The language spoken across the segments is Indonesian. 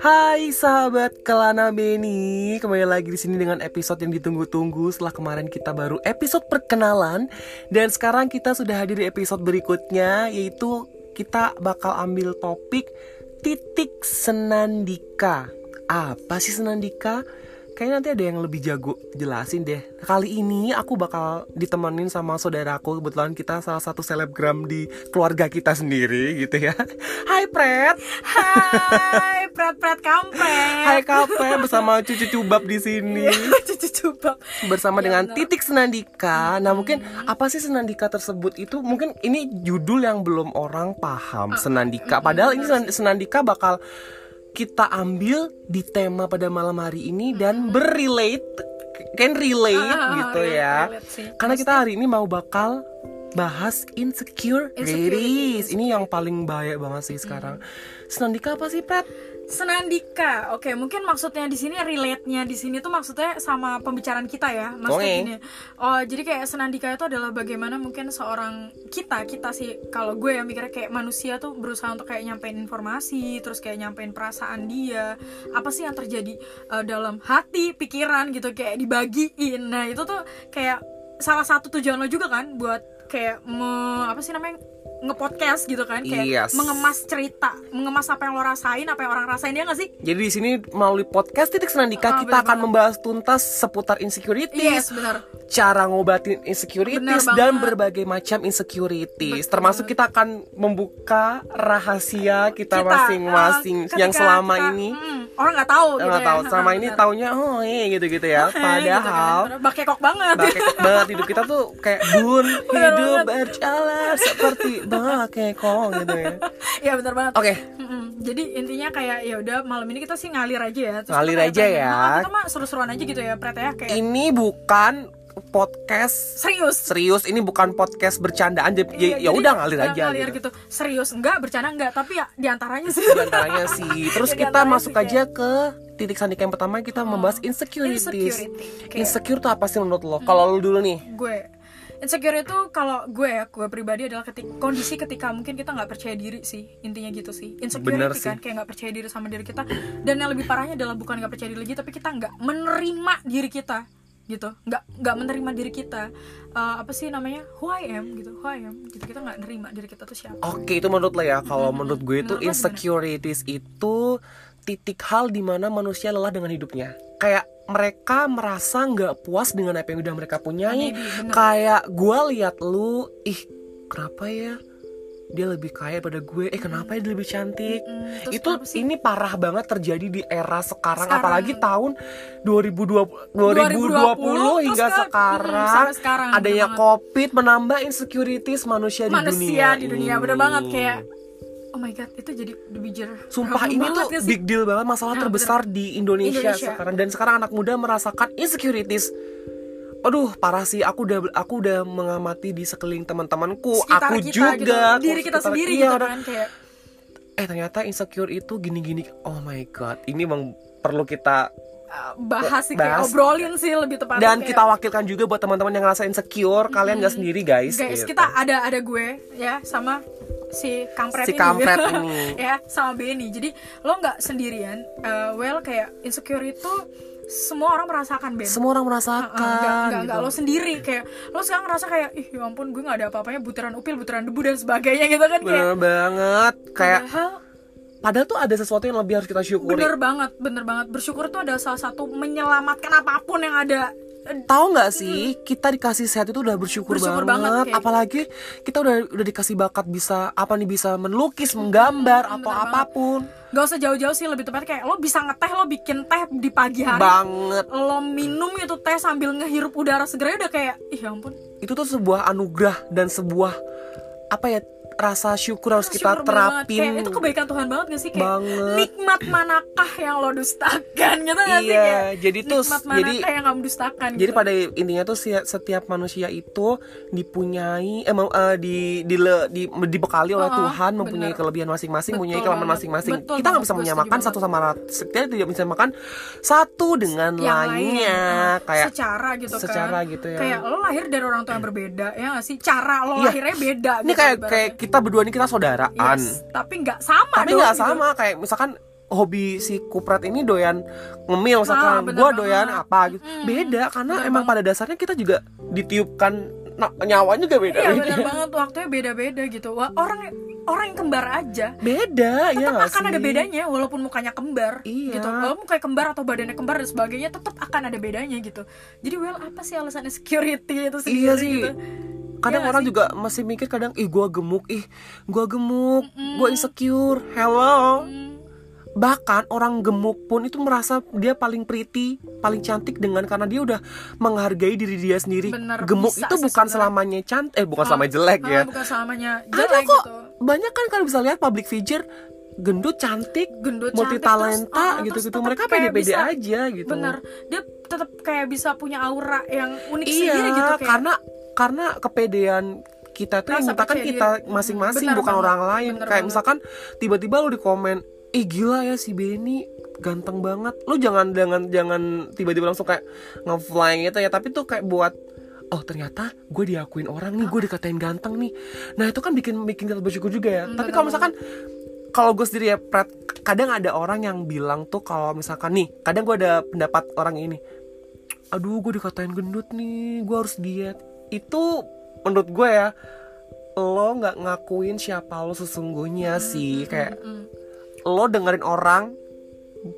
Hai sahabat Kelana Beni, kembali lagi di sini dengan episode yang ditunggu-tunggu setelah kemarin kita baru episode perkenalan dan sekarang kita sudah hadir di episode berikutnya yaitu kita bakal ambil topik titik senandika. Apa sih senandika? Kayaknya nanti ada yang lebih jago jelasin deh. Kali ini aku bakal ditemenin sama saudaraku. Kebetulan kita salah satu selebgram di keluarga kita sendiri gitu ya. Hai Pret. Hai, pret-pret kampret. Hai Kape bersama cucu cubab di sini Cucu cubak. bersama Ya, dengan benar. titik senandika. Nah mungkin apa sih senandika tersebut itu mungkin ini judul yang belum orang paham senandika. Padahal ini senan- senandika bakal kita ambil di tema pada malam hari ini dan berrelate kan relate Ah, gitu relate, ya. relate. Karena kita hari ini mau bakal bahas insecure Insecurities. Ini yang paling bahaya banget sih sekarang. Senandika apa sih, Pet? Senandika. Oke, mungkin maksudnya di sini relate-nya di sini tuh maksudnya sama pembicaraan kita ya. Maksudnya Oke. gini. Oh, jadi kayak senandika itu adalah bagaimana mungkin seorang kita, kita sih kalau gue yang mikirnya kayak manusia tuh berusaha untuk kayak nyampein informasi, terus kayak nyampein perasaan dia. Apa sih yang terjadi eh, dalam hati, pikiran gitu kayak dibagiin. Nah, itu tuh kayak salah satu tujuan lo juga kan buat kayak me, apa sih namanya ngepodcast gitu kan kayak Yes. mengemas cerita mengemas apa yang lo rasain apa yang orang rasain ya nggak sih Jadi di sini melalui podcast titik senandika Ah, kita benar akan banget. membahas tuntas seputar insecurities, yes benar cara ngobatin insecurities Benar dan banget. berbagai macam insecurities. Betul. Termasuk kita akan membuka rahasia kita, masing-masing eh, yang selama kita, ini hmm, orang nggak tahu gitu nggak ya. tahu selama Ah, ini taunya oh iya gitu-gitu ya. Gitu Padahal kan. bakekok banget bakekok banget hidup kita tuh kayak bun hidup berjalan seperti bakekok gitu ya. ya benar banget Oke. Mm-mm. jadi intinya kayak ya udah malam ini kita sih ngalir aja ya Terus Ngalir kayak aja pengen, ya. "Ah, kita mah seru-seruan aja gitu ya Pret ya kayak Ini bukan podcast serius serius ini bukan podcast bercandaan jadi Iya, ya udah ngalir aja ngalir gitu. gitu. serius enggak bercanda enggak tapi ya di antaranya sih Di antaranya sih terus Ya, kita masuk sih aja ke titik sandika yang pertama kita membahas insecurities Insecurity. Kayak- insecure tuh apa sih menurut lo kalau lo dulu nih gue insecure itu kalau gue ya gue pribadi adalah ketik kondisi ketika mungkin kita nggak percaya diri sih intinya gitu sih. Insecurity Bener kan sih. kayak nggak percaya diri sama diri kita. Dan yang lebih parahnya adalah bukan nggak percaya diri lagi tapi kita nggak menerima diri kita gitu. Nggak nggak menerima diri kita. Eh, apa sih namanya? Who I am gitu. Who I am gitu. Kita nggak nerima diri kita tuh siapa. Oke itu menurut lo ya. Kalau menurut gue itu Menurut lo gimana? insecurities itu titik hal di mana manusia lelah dengan hidupnya. Kayak mereka merasa nggak puas dengan apa yang udah mereka punyai Maybe, bener. kayak gue lihat lu ih kenapa ya? Dia lebih kaya pada gue. Eh kenapa ya dia lebih cantik? Mm, terus itu ini parah banget terjadi di era sekarang, Sekarang. apalagi tahun 2020 2020, 2020, hingga terus ke- sekarang, mm, sampai sekarang, adanya bener banget. covid menambah insecurities manusia, manusia di dunia. di dunia bener banget. Kayak oh my god itu jadi bijir Sumpah ini tuh big deal banget masalah Nah, terbesar di Indonesia, Indonesia. sekarang dan sekarang anak muda merasakan insecurities. Aduh parah sih aku udah aku udah mengamati di sekeliling teman-temanku, aku kita juga, gitu, diri kita sekitar- sendiri iya, gitu kan kayak Eh ternyata insecure itu gini-gini. Oh my god, ini emang perlu kita bahas sih kayak Bahas. obrolin sih lebih tepatnya dan kayak, kita wakilkan juga buat teman-teman yang ngerasa insecure, kalian gak sendiri guys. guys gitu. kita ada ada gue ya sama si kampret Si ini kampret ini. ya sama Benny jadi lo nggak sendirian Uh, well kayak insecure itu semua orang merasakan Ben semua orang merasakan. nggak nggak gitu. nggak lo sendiri kayak lo sekarang ngerasa kayak ih ya ampun gue nggak ada apa-apanya butiran upil butiran debu dan sebagainya gitu kan kayak Bener banget, kayak padahal padahal tuh ada sesuatu yang lebih harus kita syukuri. bener banget bener banget bersyukur tuh ada salah satu menyelamatkan apa pun yang ada Tahu nggak sih kita dikasih sehat itu udah bersyukur, Bersyukur banget, banget, kayak apalagi kita udah udah dikasih bakat bisa apa nih bisa melukis, menggambar atau bener banget. apa pun. Gak usah jauh-jauh sih lebih tepatnya kayak lo bisa ngeteh lo bikin teh di pagi hari Banget. lo minum itu teh sambil ngehirup udara segar udah kayak ih ya ampun Itu tuh sebuah anugerah dan sebuah apa ya rasa syukur harus kita Syukur banget. terapin Kayak itu kebaikan Tuhan banget gak sih kayak Banget. nikmat manakah yang lo dustakan gitu gak sih Iya, kayak jadi tuh- nikmat jadi- manakah yang kamu dustakan Jadi gitu. pada intinya tuh setiap manusia itu dipunyai eh, di, di, di dibekali oleh Oh, Tuhan mempunyai bener. kelebihan masing-masing, mempunyai kelemahan banget. masing-masing. Kita nggak banget, bisa menyamakan satu sama kita tidak bisa menyamakan satu dengan yang lainnya lain, kayak secara gitu secara kan gitu ya. kayak lo lahir dari orang tua yang berbeda ya gak sih cara lo Iya. lahirnya beda ini gitu kayak kita berdua ini kita saudaraan. Yes, tapi nggak sama Tapi nggak gitu. sama kayak misalkan hobi si kupret ini doyan ngemil Ah, misalkan gua banget. doyan apa gitu Hmm, beda karena emang banget. pada dasarnya kita juga ditiupkan nah, nyawa juga beda Iya benar banget waktunya beda-beda gitu. Wah, orang orang yang kembar aja beda ya tetap nggak akan ada sih? bedanya walaupun mukanya kembar Iya. gitu. Kalau mukanya kembar atau badannya kembar dan sebagainya tetap akan ada bedanya gitu. Jadi well apa sih alasannya security itu sendiri Iya sih. gitu. Kadang nggak orang sih? juga masih mikir kadang ih gua gemuk ih gua gemuk gua insecure hello. Hmm, bahkan orang gemuk pun itu merasa dia paling pretty paling cantik dengan karena dia udah menghargai diri dia sendiri. Bener, gemuk bisa itu bukan sebenarnya. selamanya cantik eh bukan Ah, selamanya jelek ah, ya. bukan selamanya ada jelek kok gitu. banyak kan kalau bisa lihat public figure gendut cantik Gendut multi talenta ah, gitu gitu tetap mereka pede-pede aja gitu. Bener, dia tetap kayak bisa punya aura yang unik iya sendiri gitu kayak. karena karena kepedean kita tuh yang Rasa percaya kita masing-masing Bener bukan banget, orang lain. bener kayak banget. misalkan tiba-tiba lu di komen ih gila ya si Benny ganteng banget. Lu jangan jangan jangan tiba-tiba langsung kayak ngefly gitu ya tapi tuh kayak buat oh ternyata gue diakuin orang nih gue dikatain ganteng nih. Nah itu kan bikin bikin kita bersyukur juga ya. Hmm, tapi bener kalau misalkan kalau gue sendiri ya Prat, kadang ada orang yang bilang tuh kalau misalkan nih kadang gue ada pendapat orang ini aduh gue dikatain gendut nih gue harus diet itu menurut gue ya lo nggak ngakuin siapa lo sesungguhnya sih. Kayak Mm, lo dengerin orang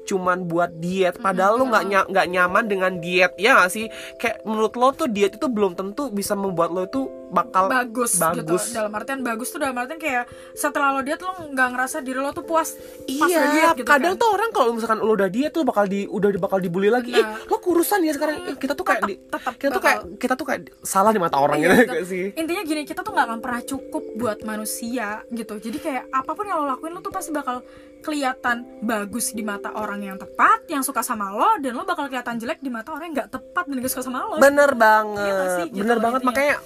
cuman buat diet padahal lo nggak nya- nggak nyaman dengan diet ya nggak sih kayak menurut lo tuh diet itu belum tentu bisa membuat lo itu bakal bagus, bagus. gitu dalam artian bagus tuh dalam artian kayak setelah lo diet lo nggak ngerasa diri lo tuh puas Iya, diet gitu kadang kan. tuh orang kalau misalkan lo udah diet tuh bakal di udah bakal dibully lagi. Nah. Eh, lo kurusan ya sekarang. Eh, kita tuh kayak Tetep- di, tetep kita tuh bakal- kayak kita tuh kayak salah di mata orang Iya, gitu gitu. gak sih? intinya gini kita tuh nggak akan pernah cukup buat manusia gitu jadi kayak apa pun yang lo lakuin lo tuh pasti bakal kelihatan bagus di mata orang yang tepat yang suka sama lo dan lo bakal kelihatan jelek di mata orang yang nggak tepat dan gak suka sama lo Bener Iya banget, sih? Gitu bener loh banget makanya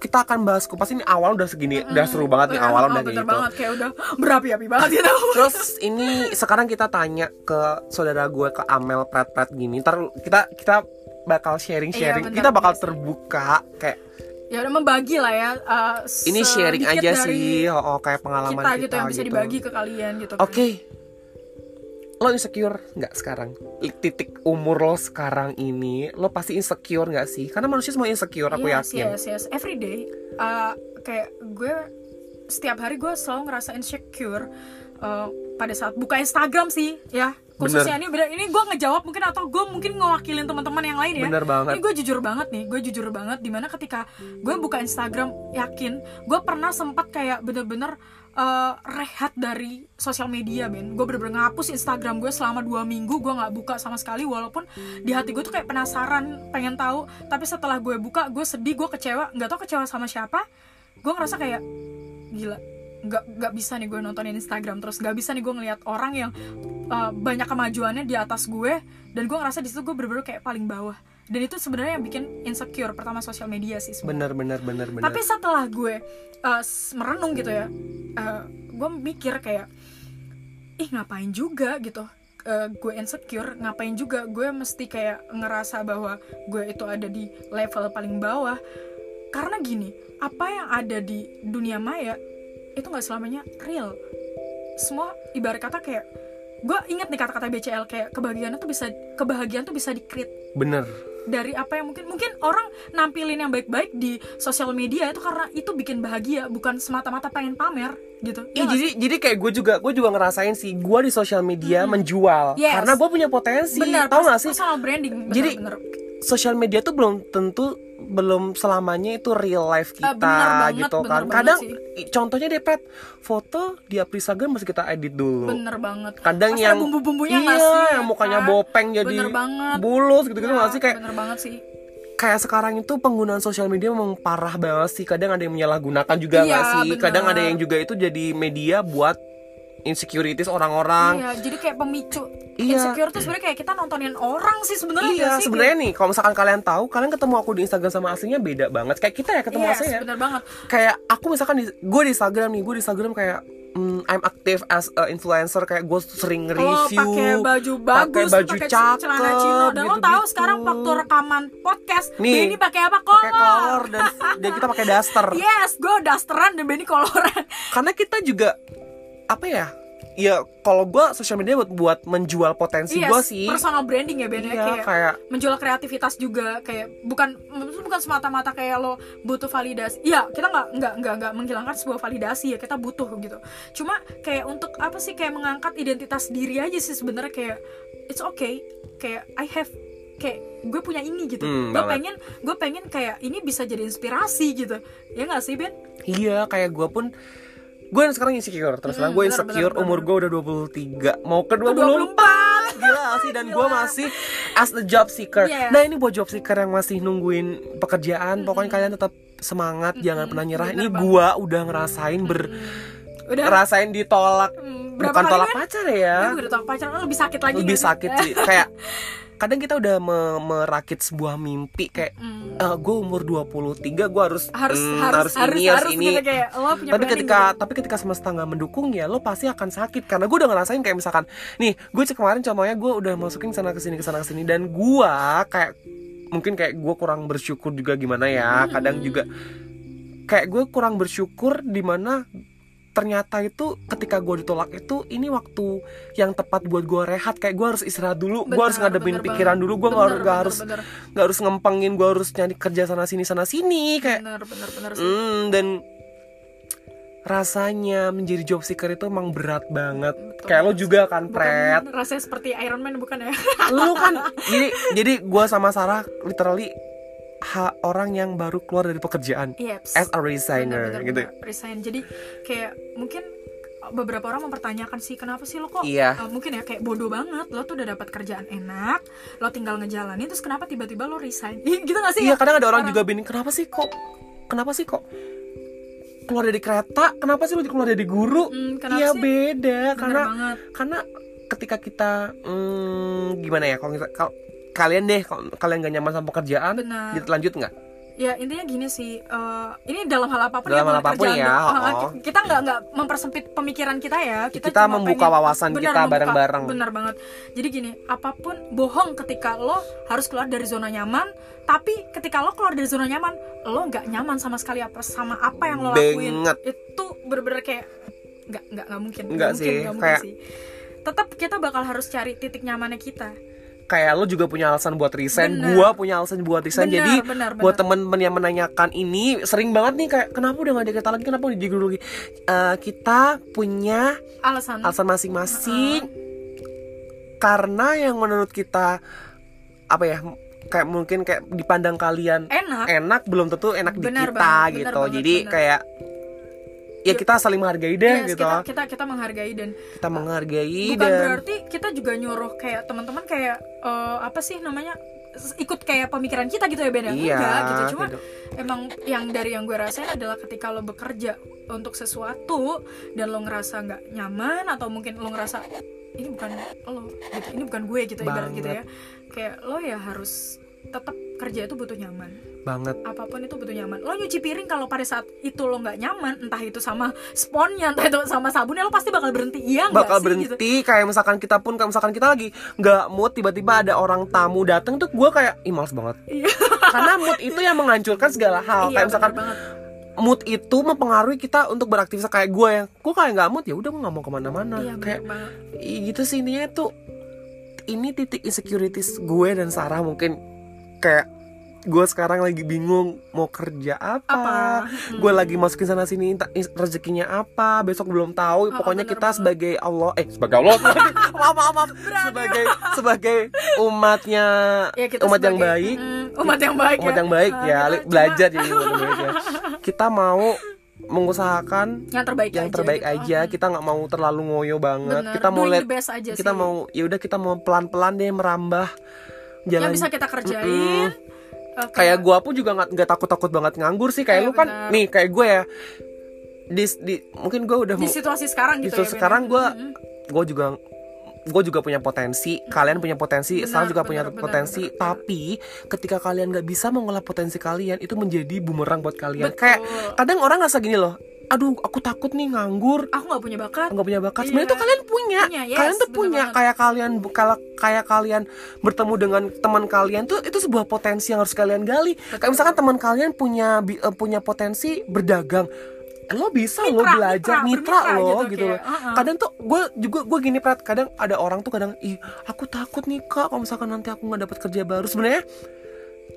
kita akan bahas kupas ini awal udah segini, udah seru banget nih awal oh, udah kayak bener gitu. banget kayak udah berapi-api banget gitu Terus ini sekarang kita tanya ke saudara gue ke Amel Prat-Prat gini. Ntar kita kita bakal sharing-sharing. Iya, kita bakal terbuka kayak ya udah membagi lah ya uh, ini sharing aja sih, oh, oh, kayak pengalaman kita, kita, gitu yang bisa dibagi ke kalian gitu kan. Oke. Lo insecure nggak sekarang? Titik umur lo sekarang ini, lo pasti insecure nggak sih? Karena manusia semua insecure, aku yes, yakin. yes, yes. Every day, uh, kayak gue setiap hari gue selalu ngerasa insecure uh, pada saat buka Instagram sih, ya. Khususnya ini bener, ini gue ngejawab mungkin atau gue mungkin ngewakilin teman-teman yang lain ya. Bener banget. Ini gue jujur banget nih, gue jujur banget di mana ketika gue buka Instagram yakin gue pernah sempat kayak bener-bener uh, rehat dari sosial media men gue bener-bener ngapus Instagram gue selama dua minggu gue nggak buka sama sekali walaupun di hati gue tuh kayak penasaran pengen tahu tapi setelah gue buka gue sedih gue kecewa nggak tahu kecewa sama siapa gue ngerasa kayak gila nggak nggak bisa nih gue nontonin Instagram. Terus nggak bisa nih gue ngeliat orang yang uh, banyak kemajuannya di atas gue. Dan gue ngerasa di situ gue bener-bener kayak paling bawah. Dan itu sebenarnya yang bikin insecure pertama sosial media sih sebenarnya. Bener, bener, bener, bener. tapi setelah gue uh, merenung gitu ya uh, gue mikir kayak ih ngapain juga gitu? Uh, gue insecure ngapain juga? Gue mesti kayak ngerasa bahwa gue itu ada di level paling bawah. Karena gini apa yang ada di dunia maya itu nggak selamanya real. Semua ibarat kata kayak gue ingat nih kata-kata BCL kayak kebahagiaan tuh bisa kebahagiaan tuh bisa di create bener. dari apa yang mungkin mungkin orang nampilin yang baik-baik di sosial media itu karena itu bikin bahagia bukan semata-mata pengen pamer gitu. Iya, Ya jadi jadi kayak gue juga gue juga ngerasain sih gue di sosial media menjual. Yes. karena gue punya potensi. Benar tau gak sih? personal branding. Bener, Jadi, bener. Sosial media tuh belum tentu belum selamanya itu real life kita Ah, bener banget, gitu kan. kadang sih. contohnya deh Pet foto di Instagram masih kita edit dulu. Bener banget. Kadang Pasti yang bumbu-bumbunya iya nggak sih, yang ya mukanya kan? bopeng jadi bulus gitu gitu Ya, nggak sih? Kayak bener banget sih. kayak sekarang itu penggunaan sosial media memang parah banget sih. Kadang ada yang menyalahgunakan juga Iya, nggak sih? Bener. kadang ada yang juga itu jadi media buat insecurities orang-orang Iya, jadi kayak pemicu Iya. insecure tuh sebenarnya kayak kita nontonin orang sih sebenarnya Iya, sebenarnya nih kalau misalkan kalian tahu, kalian ketemu aku di Instagram sama aslinya beda banget. Kayak kita ya ketemu Yes, aslinya. bener banget. Kayak aku misalkan di gue di Instagram nih, gue di Instagram kayak mm, I'm active as a influencer kayak gue sering Lo review pakai baju bagus, pakai baju pakai cakep, celana chino dan lo gitu-gitu. tahu sekarang waktu rekaman podcast Nih, Benny pakai apa? pakai Kolor. kolor dan dan kita pakai daster. Yes, gue dasteran dan Benny koloran. Karena kita juga apa ya? Ya kalau gue sosial media buat buat menjual potensi Yes, gue sih. personal branding ya Ben ya, Iya, kayak, kayak menjual kreativitas juga kayak bukan bukan semata-mata kayak lo butuh validasi. Iya, kita nggak nggak nggak nggak menghilangkan sebuah validasi ya, kita butuh gitu. Cuma kayak untuk apa sih kayak mengangkat identitas diri aja sih sebenarnya kayak it's okay, kayak I have kayak gue punya ini gitu. Hmm, gue pengen gue pengen kayak ini bisa jadi inspirasi gitu. Ya nggak sih Ben? Iya kayak gue pun Gue sekarang insecure Terus lah Hmm, gue insecure Umur gue udah 23 Mau ke 24 24. Gila sih? Dan gue masih As a job seeker. Yes. Nah ini buat job seeker yang masih nungguin pekerjaan Pokoknya kalian tetap semangat Jangan pernah nyerah. Ini benar gue udah ngerasain ber Udah? Ngerasain ditolak. Hmm, berapa Bukan tolak Ben? pacar ya? Gue udah tau pacaran lebih sakit lagi Lebih sih? sakit sih. Kayak Kadang kita udah me- merakit sebuah mimpi Kayak Hmm. gue umur 23 Gue harus harus hmm, harus harus ini harus, harus ini gitu kayak lo punya tapi ketika gitu. tapi ketika semesta nggak mendukung ya lo pasti akan sakit karena gue udah ngerasain kayak misalkan nih gue cek kemarin contohnya gue udah masukin sana ke sini ke sana ke sini dan gue kayak mungkin kayak gue kurang bersyukur juga gimana ya kadang juga kayak gue kurang bersyukur di mana ternyata itu ketika gue ditolak itu ini waktu yang tepat buat gue rehat kayak gue harus istirahat dulu gue harus ngadepin benar pikiran banget. dulu gue nggak Benar, nggak harus nggak harus ngempengin gue harus nyari kerja sana sini sana sini kayak benar benar sih Hmm, dan rasanya menjadi job seeker itu emang berat banget. Betul. Kayak lo juga kan, Pret. rasanya seperti Iron Man bukan ya Lu kan jadi jadi gua sama Sarah literally ha, orang yang baru keluar dari pekerjaan Yeps. as a resigner Benar, benar, gitu. benar. resign jadi kayak mungkin beberapa orang mempertanyakan sih kenapa sih lo kok Iya. eh, mungkin ya kayak bodoh banget lo tuh udah dapat kerjaan enak lo tinggal ngejalanin terus kenapa tiba-tiba lo resign gitu gak sih Iya, ya? kadang ada orang juga bingung kenapa sih kok kenapa sih kok keluar dari kereta, kenapa sih lu keluar dari guru? Kenapa Iya beda Bener karena banget. karena ketika kita hmm, gimana ya kalau kita- kalau kalian deh kalau kalian gak nyaman sama pekerjaan Benar. lanjut nggak? Ya intinya gini sih eh, ini dalam hal apa pun Dalam ya, hal apa pun ya, oh. kita nggak nggak mempersempit pemikiran kita ya. Kita, Kita membuka pengen- wawasan benar, kita bareng-bareng. benar banget. Jadi gini apa pun bohong ketika lo harus keluar dari zona nyaman tapi ketika lo keluar dari zona nyaman lo nggak nyaman sama sekali apa sama apa yang lo lakuin. Itu bener-bener kayak nggak nggak nggak mungkin Nggak mungkin, sih, mungkin kayak- sih. Tetap kita bakal harus cari titik nyamannya kita kayak lo juga punya alasan buat resign gua punya alasan buat resign. Benar, jadi benar, buat benar. temen-temen yang menanyakan ini sering banget nih kayak kenapa udah gak ada kita lagi? Kenapa udah jadi guru lagi? Eh, kita punya alasan. alasan masing-masing. Karena yang menurut kita apa ya kayak mungkin kayak dipandang kalian enak. enak belum tentu enak di Benar kita banget, gitu. banget, jadi benar. kayak ya kita saling menghargai deh Yes, gitu. kita, kita kita menghargai dan kita menghargai bukan dan berarti kita juga nyuruh kayak teman-teman kayak eh, apa sih namanya ikut kayak pemikiran kita gitu ya beda Iya, enggak gitu. Cuma gitu. emang yang dari yang gue rasain adalah ketika lo bekerja untuk sesuatu dan lo ngerasa nggak nyaman atau mungkin lo ngerasa ini bukan lo gitu. Ini bukan gue gitu ibarat gitu ya. Kayak lo ya harus tetap kerja itu butuh nyaman banget. Apa pun itu butuh nyaman. Lo nyuci piring kalau pada saat itu lo nggak nyaman entah itu sama sponnya entah itu sama sabunnya lo pasti bakal berhenti. Iya nggak bakal sih berhenti gitu. kayak misalkan kita pun kayak misalkan kita lagi nggak mood tiba-tiba ada orang tamu datang tuh gue kayak ih males banget. Iya. karena mood itu yang menghancurkan segala hal. Iya, kayak misalkan banget. mood itu mempengaruhi kita untuk beraktivitas kayak gue yang gue kayak nggak mood ya udah gue nggak mau ke mana-mana. Iya kayak gitu sih intinya tuh ini titik insecurities gue dan Sarah mungkin kayak gue sekarang lagi bingung mau kerja apa, Apa? gue lagi masukin sana sini rezekinya apa besok belum tahu. Oh, pokoknya bener kita banget. sebagai Allah eh sebagai Allah. maaf maaf maaf. Sebagai sebagai umatnya Ya, kita umat yang sebagai- baik. Mm, umat yang baik umat ya. yang baik ya cuma belajar jadi umat yang baik ya. Kita mau mengusahakan yang terbaik yang aja terbaik gitu. aja. Kita nggak mau terlalu ngoyo banget. Bener, kita mau lihat the best aja kita sih. mau ya udah kita mau pelan pelan deh merambah yang jalan bisa kita kerjain Oke. kayak gue pun juga nggak nggak takut takut banget nganggur sih kayak Iya, lu kan benar. nih kayak gue ya di, di mungkin gue udah di situasi sekarang di gitu situ ya Ben? sekarang gue gue juga gue juga punya potensi kalian punya potensi Benar, Sarah juga benar, punya benar, potensi benar. tapi ketika kalian nggak bisa mengolah potensi kalian itu menjadi bumerang buat kalian Betul. kayak kadang orang ngerasa gini loh aduh aku takut nih nganggur. Aku nggak punya bakat. Nggak punya bakat. Iya. sebenarnya tuh kalian punya, Punya, yes, kalian tuh punya. banget. kayak kalian kalau kayak kalian bertemu dengan teman kalian tuh itu sebuah potensi yang harus kalian gali. Kayak misalkan teman kalian punya eh, punya potensi berdagang. Lo bisa lo Mitra, belajar mitra, mitra, lo gitu, gitu, loh. uh-uh. kadang tuh gue juga gue gini Prat. Kadang ada orang tuh kadang ih aku takut nih kak kalau misalkan nanti aku nggak dapat kerja baru. Sebenarnya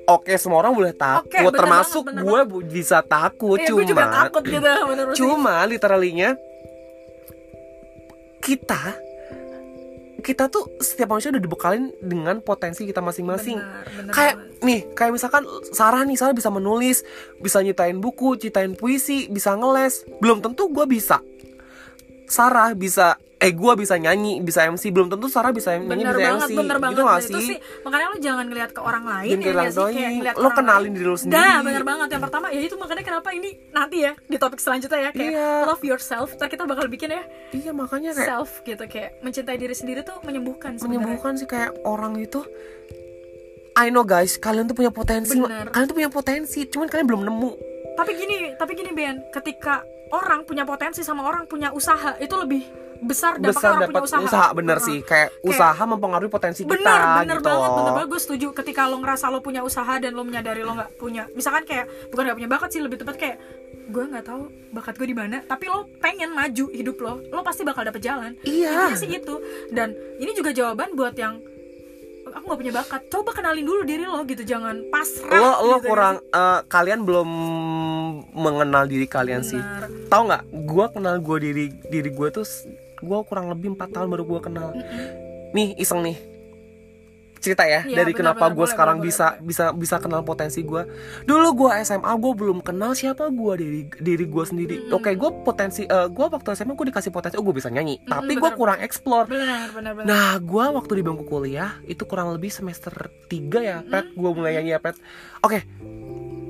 Oke, semua orang boleh takut, Oke, bener termasuk bener gue bisa takut, Iya, cuma gue juga takut gitu Cuma literally-nya kita kita tuh setiap manusia udah dibekalin dengan potensi kita masing-masing. Kayak banget. nih, kayak misalkan Sarah nih, Sarah bisa menulis, bisa nyiptain buku, ciptain puisi, bisa ngeles. Belum tentu gue bisa. Sarah bisa eh gue bisa nyanyi, bisa MC, belum tentu Sarah bisa nyanyi, bener bisa banget, MC. bener banget. gitu gak Nah, sih? itu sih makanya lo jangan ngeliat ke orang lain Jangan ya nggak sih? Kayak ngeliat Lo kenalin lain. diri lo sendiri. bener banget. Yang pertama ya itu makanya kenapa ini nanti ya di topik selanjutnya ya kayak Iya. love yourself. Ntar kita bakal bikin ya Iya, makanya kayak self gitu kayak mencintai diri sendiri tuh menyembuhkan sebenarnya. menyembuhkan sih kayak orang itu I know guys, kalian tuh punya potensi, Bener. kalian tuh punya potensi, cuman kalian belum nemu. Tapi gini, tapi gini Ben, ketika orang punya potensi sama orang punya usaha itu lebih besar dampaknya Besar orang dapat punya usaha. usaha, bener Heeh. sih, kayak, usaha mempengaruhi potensi bener kita bener gitu. banget bener banget gue setuju ketika lo ngerasa lo punya usaha dan lo menyadari lo nggak punya misalkan kayak bukan nggak punya bakat sih lebih tepat kayak gue nggak tahu bakat gue di mana tapi lo pengen maju hidup lo lo pasti bakal dapet jalan Iya. Intinya sih itu dan ini juga jawaban buat yang aku nggak punya bakat coba kenalin dulu diri lo gitu jangan pasrah Lo lo gitu, kurang eh, kalian belum mengenal diri kalian sih. Benar. Tahu nggak? Gua kenal gue diri diri gue tuh gua kurang lebih empat tahun baru gua kenal. Nih iseng nih. Cerita ya Iya, dari benar, kenapa gue boleh, sekarang boleh, bisa bisa bisa kenal potensi gue dulu gue SMA gue belum kenal siapa gue diri diri gue sendiri. Oke gue potensi gue waktu SMA gue dikasih potensi oh gue bisa nyanyi. Tapi gue kurang explore. Benar benar benar. Nah, gua waktu di bangku kuliah itu kurang lebih semester 3 ya, Pet. Gua mulai nyanyi ya, Pet. Oke.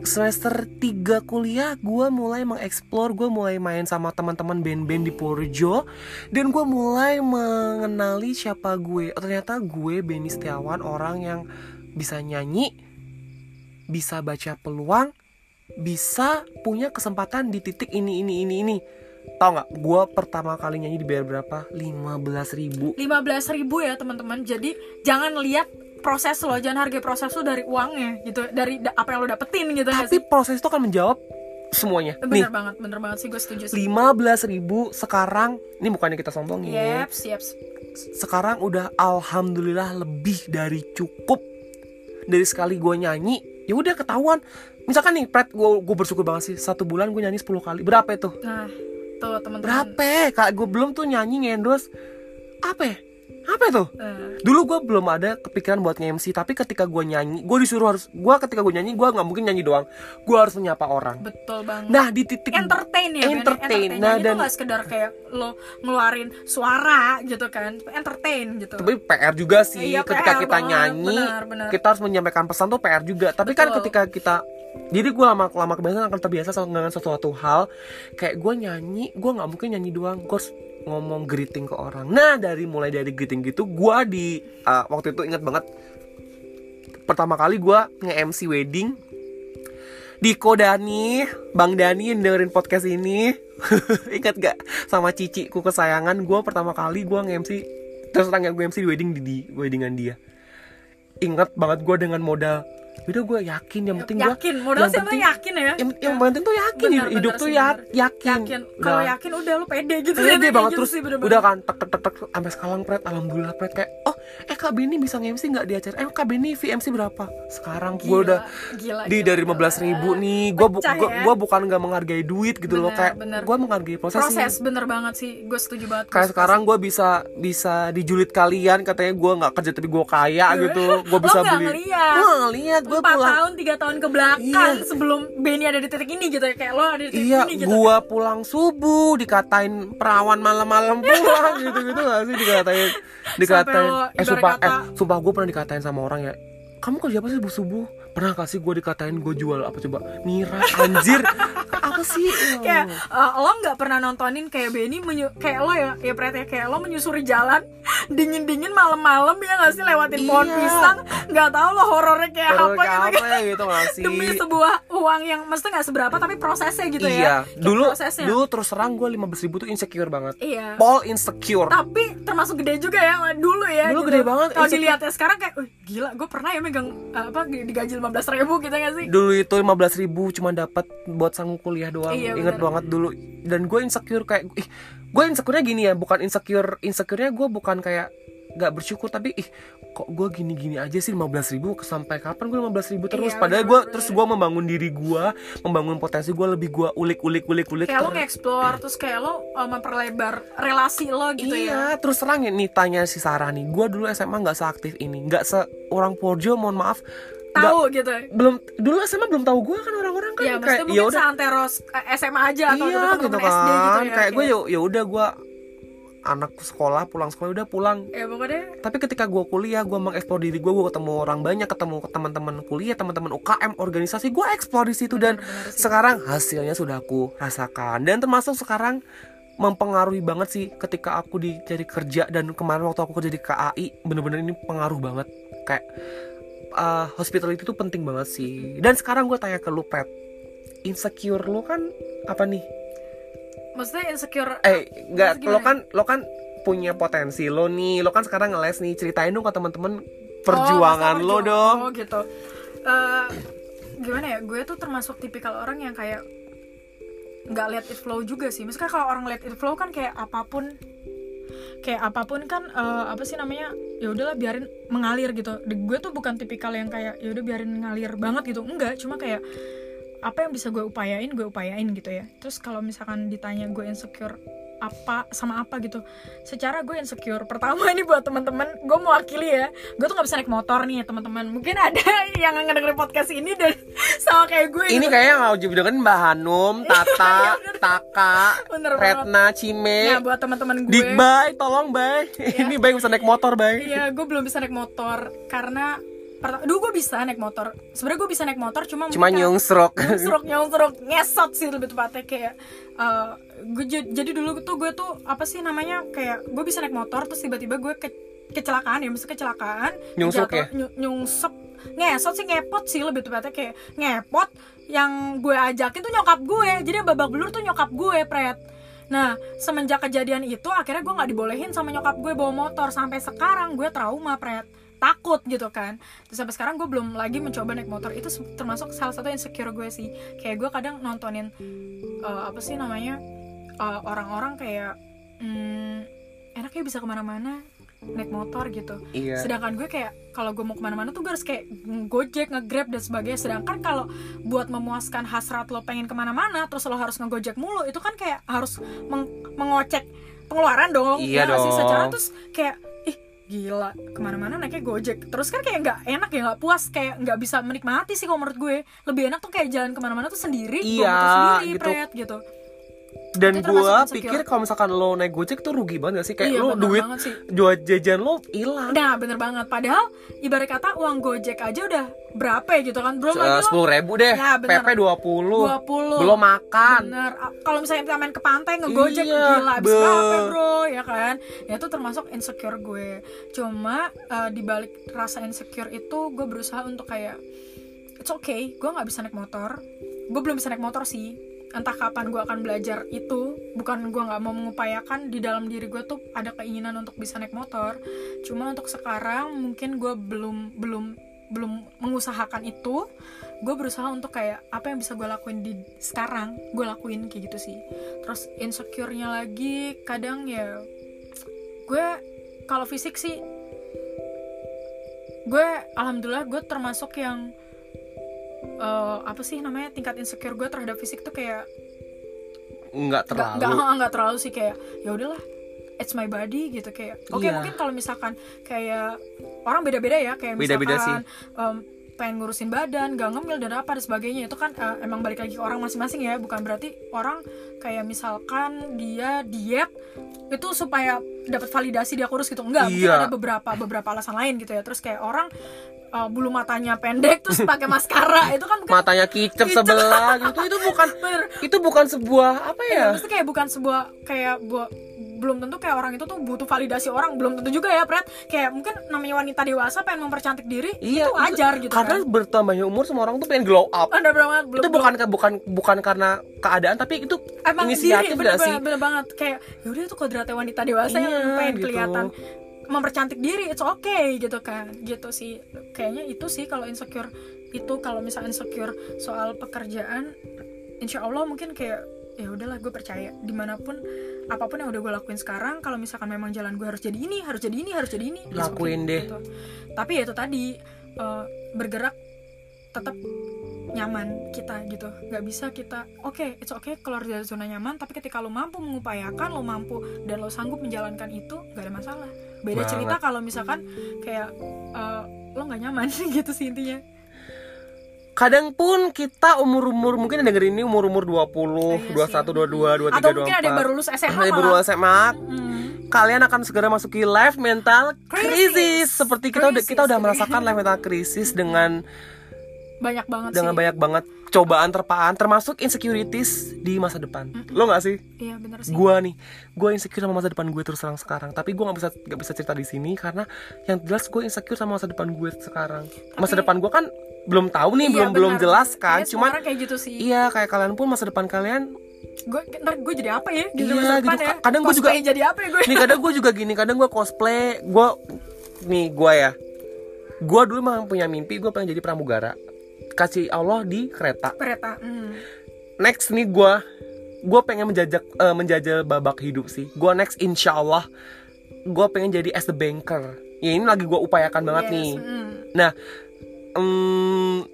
Semester 3 kuliah gua mulai mengeksplor, gua mulai main sama teman-teman band-band di Purjo dan gua mulai mengenali siapa gue. Oh, ternyata gue Benny Setiawan orang yang bisa nyanyi, bisa baca peluang, bisa punya kesempatan di titik ini ini ini ini. Tahu nggak? Gua pertama kali nyanyi dibayar berapa? 15.000 ribu 15.000 ribu ya teman-teman jadi jangan lihat proses lo jangan hargai proses lo dari uangnya gitu. Dari da- apa yang lo dapetin gitu tapi proses itu akan menjawab semuanya. Nih. bener banget bener banget sih gue setuju sih. 15.000 ribu sekarang ini bukannya kita sombongin yep siap sekarang udah alhamdulillah lebih dari cukup. Dari sekali gue nyanyi ya udah ketahuan. Misalkan nih pret gue gue bersyukur banget sih satu bulan gue nyanyi 10 kali. Berapa itu? Nah tuh teman-teman. Berapa kak gue belum tuh nyanyi ngendorse apa ya apa itu Eh, dulu gue belum ada kepikiran buat nge-MC tapi ketika gue nyanyi gue disuruh harus gue ketika gue nyanyi gue nggak mungkin nyanyi doang gue harus menyapa orang betul banget nah di titik entertain ya Ben. entertain. entertain Nah, itu dan- nggak sekedar kayak lo ngeluarin suara gitu kan entertain gitu tapi PR juga sih Iya, ketika PR kita banget. nyanyi Benar, benar. kita harus menyampaikan pesan tuh PR juga tapi kan Betul. ketika kita jadi gue lama lama kebiasaan akan terbiasa sama- dengan sesuatu hal kayak gue nyanyi gue nggak mungkin nyanyi doang gue harus ngomong greeting ke orang. Nah dari mulai dari greeting gitu gue di uh, waktu itu ingat banget pertama kali gue nge-MC wedding Diko Dani, Bang Dani yang dengerin podcast ini. Ingat gak? Sama ciciku kesayangan Gue pertama kali gue nge-MC Terus tanya gue MC di wedding di, di weddingan dia. Ingat banget gue dengan modal Udah gue yakin yang penting gue yakin modal yang penting yakin ya? yang, yang penting tuh yakin Benar, hidup benar tuh ya, yakin, yakin. Kalau yakin udah lo pede gitu Pede Kayak banget gitu terus. sih, bener udah kan tek tek tek tek sampai sekarang pret. Alhamdulillah pret. Kayak oh eh kak Beni bisa nge-MC nggak di acara? Eh kak Beni VMC berapa? Sekarang gue udah gila, di gila, dari gila. 15.000 ribu nih. Gue bu, gua, ya. gua bukan nggak menghargai duit gitu loh. Bener, kayak bener. gue menghargai proses, proses sih bener banget sih. Gue setuju banget kayak sekarang gue bisa bisa dijulit kalian. Katanya gue nggak kerja tapi gue kaya gitu. Gue bisa beli. gue ngeliat gue empat pulang tahun tiga tahun ke belakang Iya. sebelum Benny ada di titik ini gitu ya kayak lo ada di titik Iya, ini gitu gua pulang subuh dikatain perawan malam-malam pulang gitu-gitu gak sih? Dikatain dikatain lo eh sumpah kata- eh sumpah gue pernah dikatain sama orang ya kamu kerja apa sih subuh subuh pernah kasih gue dikatain gue jual apa coba? Miras anjir. Apa sih? Kayak uh, lo nggak pernah nontonin kayak Benny menyu kayak lo ya? Ya Pret ya kayak lo menyusuri jalan dingin dingin malam-malam ya nggak sih? Lewatin pohon Iya. pisang. Nggak tahu lo horornya kayak Horor apa kayak gitu apa ya gitu nggak sih demi sebuah uang yang mesti nggak seberapa tapi prosesnya gitu iya. Ya Kayak dulu prosesnya. dulu terus terang gue 15 ribu tuh insecure banget. Iya. Paul insecure. Tapi termasuk gede juga ya dulu ya Dulu gitu. gede banget, kalau dilihatnya sekarang kayak "Wih, gila gue pernah ya megang apa digaji 15 ribu gitu gak sih? Dulu itu 15 ribu cuma dapat buat sanggup kuliah doang. Iya, inget bener. banget dulu. Dan gue insecure kayak ih gue insecure-nya gini ya bukan insecure insecure-nya gue bukan kayak gak bersyukur tapi ih kok gue gini-gini aja sih 15 ribu? Sampai kapan gue 15 ribu terus? Iya, padahal gue terus gue membangun diri gue membangun potensi gue lebih gue ulik ulik ulik ulik kayak lo nge-explore terus kayak lo uh, memperlebar relasi lo gitu iya ya terus terang ya nih tanya si Sarah nih. Gue dulu SMA nggak seaktif ini nggak seorang Porjo mohon maaf tahu gitu. belum dulu SMA belum tahu gue kan orang-orang kan ya maksudnya kayak ya udah. seantero eh, SMA aja atau iya dulu gitu temen-temen kan SD gitu ya kayak gue ya ya udah gue anak sekolah pulang sekolah udah pulang. Ya pokoknya tapi ketika gue kuliah gue mengeksplor diri gue gue ketemu orang banyak ketemu teman-teman kuliah teman-teman UKM organisasi gue eksplor di situ. Dan Bener-bener sih. sekarang hasilnya sudah aku rasakan. Dan termasuk sekarang mempengaruhi banget sih ketika aku di cari kerja. Dan kemarin waktu aku kerja di KAI bener-bener ini pengaruh banget. Kayak uh, hospitality itu penting banget sih. Dan sekarang gue tanya ke lu Pet. Insecure lu kan apa nih? Maksudnya insecure eh nggak lo kan lo kan punya potensi lo nih. Lo kan sekarang ngeles nih. Ceritain dong ke teman-teman perjuangan Oh, lo perjuangan. dong. oh gitu. Eh, gimana ya? Gue tuh termasuk tipikal orang yang kayak nggak let it flow juga sih. Maksudnya kalau orang let it flow kan kayak apa pun kayak apa pun kan eh, apa sih namanya ya udahlah biarin mengalir gitu. Gue tuh bukan tipikal yang kayak ya udah biarin ngalir banget gitu. Enggak cuma kayak apa yang bisa gue upayain gue upayain gitu ya. Terus kalau misalkan ditanya gue insecure apa sama apa gitu secara gue insecure pertama ini buat teman-teman gue mewakili ya gue tuh nggak bisa naik motor nih ya teman-teman mungkin ada yang ngedengerin podcast ini dan sama kayak gue ini gitu. kayaknya nggak jauh dengan Mbak Hanum, Tata, Iya, bener. Taka, Bener banget. Retna, Cime, ya buat teman-teman gue Dik Bay, tolong Bay. ini Bay bisa naik motor Bay. Iya, gue belum bisa naik motor karena pertama, dulu gue bisa naik motor. Sebenarnya gue bisa naik motor, cuma Cuma nyungsrok. nyungsruk nyungsruk ngesot sih lebih tepatnya kayak. eh, gue jadi dulu tuh gue tuh apa sih namanya kayak gue bisa naik motor terus tiba-tiba gue ke kecelakaan ya, maksudnya kecelakaan. Nyungsruk jatuh, ya? ny- nyungsep, ngesot sih ngepot sih lebih tepatnya kayak ngepot. Yang gue ajakin tuh nyokap gue, jadi babak belur tuh nyokap gue, pret. Nah, semenjak kejadian itu akhirnya gue nggak dibolehin sama nyokap gue bawa motor sampai sekarang gue trauma pret takut gitu kan. Terus sampai sekarang gue belum lagi mencoba naik motor. Itu termasuk salah satu insecure gue sih. Kayak gue kadang nontonin eh, apa sih namanya eh, orang-orang kayak hmm, enaknya bisa ke mana-mana naik motor gitu. Iya. sedangkan gue kayak kalau gue mau ke mana-mana tuh gue harus kayak gojek ngegrab dan sebagainya. Sedangkan kalau buat memuaskan hasrat lo pengen ke mana-mana terus lo harus ngegojek mulu itu kan kayak harus meng- mengocek pengeluaran dong. Iya ya nggak sih? Dong. secara terus kayak gila ke mana-mana naiknya gojek. Terus kan kayak nggak enak ya nggak puas kayak nggak bisa menikmati sih kalau menurut gue. Lebih enak tuh kayak jalan ke mana-mana tuh sendiri Iya, sendiri gitu. pret gitu Dan gue pikir kalau misalkan lo naik gojek tuh rugi banget gak sih? Kayak Iya, lo duit jual jajan lo hilang. nah bener banget padahal ibarat kata uang gojek aja udah berapa ya gitu kan belum lagi Sepuluh ribu deh, Ya, bener. PP 20 20. Belum makan Bener. Kalau misalnya kita main ke pantai ngegojek Iya, gila habis be. berapa bro ya kan? Ya itu termasuk insecure gue. Cuma eh, di balik rasa insecure itu gue berusaha untuk kayak it's okay, gue nggak bisa naik motor. Gue belum bisa naik motor sih. Entah kapan gue akan belajar itu. Bukan gue nggak mau mengupayakan di dalam diri gue tuh ada keinginan untuk bisa naik motor. Cuma untuk sekarang mungkin gue belum belum belum mengusahakan itu gue berusaha untuk kayak apa yang bisa gue lakuin di sekarang gue lakuin kayak gitu sih terus insecure-nya lagi kadang ya gue kalau fisik sih gue alhamdulillah gue termasuk yang eh, apa sih namanya tingkat insecure gue terhadap fisik tuh kayak Nggak nggak terlalu nggak nggak terlalu sih kayak ya udahlah it's my body gitu kayak oke Iya. mungkin kalau misalkan kayak orang beda-beda ya kayak Beda-beda misalkan em, pengen ngurusin badan gak ngemil dan apa dan sebagainya itu kan eh, emang balik lagi ke orang masing-masing ya bukan berarti orang kayak misalkan dia diet itu supaya dapat validasi dia kurus gitu enggak mungkin Iya. ada beberapa beberapa alasan lain gitu ya terus kayak orang uh, bulu matanya pendek terus pakai maskara. Itu kan matanya kicep sebelah gitu. Itu bukan Bener. itu bukan sebuah apa ya? Ya, maksudnya kayak bukan sebuah kayak buat belum tentu kayak orang itu tuh butuh validasi orang. Belum tentu juga ya Pret. Kayak mungkin namanya wanita dewasa pengen mempercantik diri iya itu wajar gitu karena kan. bertambahnya umur semua orang tuh pengen glow up. Ada banget belum itu bukan bukan bukan karena keadaan tapi itu emang inisiatif diri bener, gak sih? bener, bener banget. Kayak yaudah itu kodratnya wanita dewasa Iya, yang pengen gitu. kelihatan mempercantik diri it's okay gitu kan gitu sih kayaknya itu sih kalau insecure itu kalau misalnya insecure soal pekerjaan insya Allah mungkin kayak ya udahlah gue percaya di mana pun apa pun yang udah gue lakuin sekarang kalau misalkan memang jalan gue harus jadi ini harus jadi ini harus jadi ini okay, Lakuin deh. gitu. tapi ya itu tadi eh, bergerak tetap nyaman kita gitu nggak bisa kita oke it's okay keluar dari zona nyaman tapi ketika lo mampu mengupayakan lo mampu dan lo sanggup menjalankan itu nggak ada masalah beda Banget. cerita kalau misalkan kayak eh, lo nggak nyaman gitu sih intinya kadang pun kita umur-umur mungkin yang denger ini umur-umur 20, Iya sih. 21, 22, 23, atau mungkin ada yang 24 baru lulus SMA Ada baru malah. SMA Hmm. kalian akan segera masuki life mental Crisis. crisis seperti kita udah kita Crisis. udah merasakan life mental crisis dengan banyak banget dengan sih. banyak banget cobaan terpaan termasuk insecurities di masa depan. Lo nggak sih? Iya bener sih. Gua nih gua insecure sama masa depan gue terus terang sekarang. Tapi gua nggak bisa nggak bisa cerita di sini karena yang jelas gue insecure sama masa depan gue sekarang. Masa Tapi- depan gua kan belum tahu nih Iya, belum belum benar. jelas kan. Kayaknya semua cuman kayak gitu sih. iya kayak kalian pun masa depan kalian gue ntar gue jadi apa ya gitu Iya, masa depan gitu. ya Kadang gue juga- jadi apa ya gue nih kadang gue juga gini kadang gue cosplay gue nih gue ya. Gue dulu memang punya mimpi gue pengen jadi pramugara kasih Allah di kereta kereta hmm. next nih gue gue pengen menjajak eh, menjajal babak hidup sih gue next insya Allah gue pengen jadi as the banker ya ini lagi gue upayakan banget Yes, nih hmm. nah em,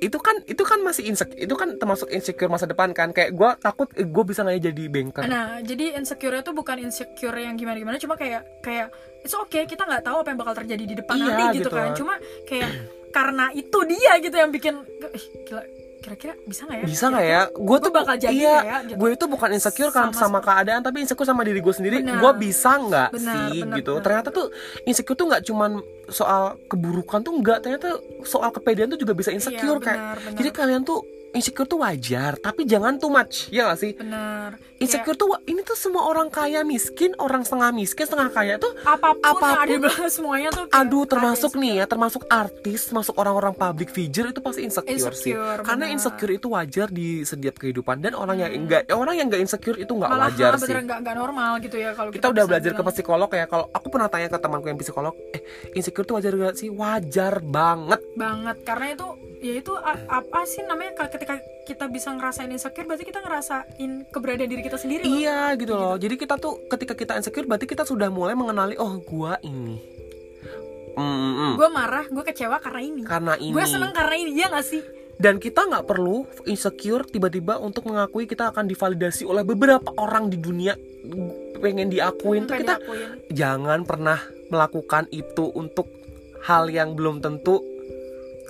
itu kan itu kan masih insecure itu kan termasuk insecure masa depan kan kayak gue takut gue bisa nggak jadi banker Nah, jadi insecure itu bukan insecure yang gimana-gimana, cuma kayak kayak it's okay, kita nggak tahu apa yang bakal terjadi di depan Iya, nanti gitu, gitu. kan. Cuma kayak karena itu dia gitu yang bikin ih, gila kira-kira bisa nggak ya? bisa nggak ya gue tuh bakal jadi iya ya, gitu. gue itu bukan insecure kan Sama- sama, keadaan tapi insecure sama diri gue sendiri gue bisa nggak sih benar, gitu benar. ternyata tuh insecure tuh nggak cuman soal keburukan tuh nggak ternyata soal kepedean tuh juga bisa insecure Iya, kayak benar, benar. jadi kalian tuh insecure tuh wajar tapi jangan too much ya gak sih Benar. Insecure tuh wa- ini tuh semua orang kaya miskin orang setengah miskin setengah kaya tuh Kayak apa pun, yang ada apapun- semuanya tuh kayak Aduh termasuk insecure. nih ya Termasuk artis Termasuk orang-orang public figure Itu pasti insecure, sih. Insecure, Karena insecure itu wajar Di setiap kehidupan. Dan orang yang enggak Orang yang enggak insecure itu enggak malah wajar sih. bener nggak nggak normal gitu ya kalau kita udah bisa belajar ke psikolog ya kalau aku pernah tanya ke temanku yang psikolog eh insecure itu wajar gak sih? Wajar banget. Banget karena itu ya itu apa sih namanya kalau ketika kita bisa ngerasain insecure berarti kita ngerasain keberadaan diri kita sendiri loh. iya gitu loh. Jadi kita tuh ketika kita insecure berarti kita sudah mulai mengenali oh gua ini. Mm, mm, gue marah gue kecewa karena ini. Karena ini. gue seneng karena ini ya gak sih? Dan kita nggak perlu insecure tiba-tiba untuk mengakui kita akan divalidasi oleh beberapa orang di dunia pengen diakuin. Tuh kita diakuin. jangan pernah melakukan itu untuk hal yang belum tentu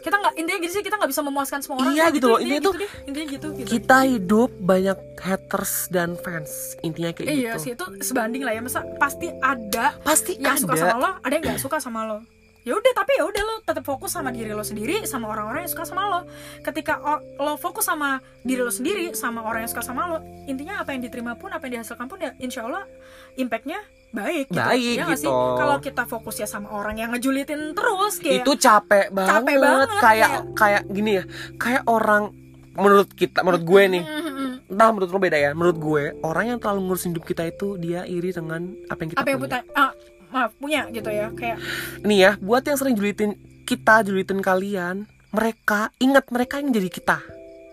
kita nggak intinya gitu sih kita nggak bisa memuaskan semua orang Iya gitu loh, intinya ini tuh- gitu intinya gitu gitu. kita hidup banyak haters dan fans intinya kayak iya gitu. sih itu sebanding lah ya masa pasti ada pasti yang suka sama lo ada yang nggak suka sama lo ya udah tapi ya udah lo tetap fokus sama diri lo sendiri sama orang-orang yang suka sama lo. Ketika lo fokus sama diri lo sendiri sama orang yang suka sama lo intinya apa yang diterima pun apa yang dihasilkan pun ya insya Allah impactnya baik gitu. Baik Ya gitu. kalau kita fokus ya sama orang yang ngejulitin terus kayak itu capek banget, Capek banget, kayak kayak- kayak gini ya kayak orang menurut kita menurut gue nih. Entah menurut lo beda ya menurut gue orang yang terlalu ngurusin hidup kita itu dia iri dengan apa yang kita apa yang punya. Ah, maaf punya gitu ya kayak nih ya buat yang sering julitin kita julitin kalian mereka ingat mereka yang jadi kita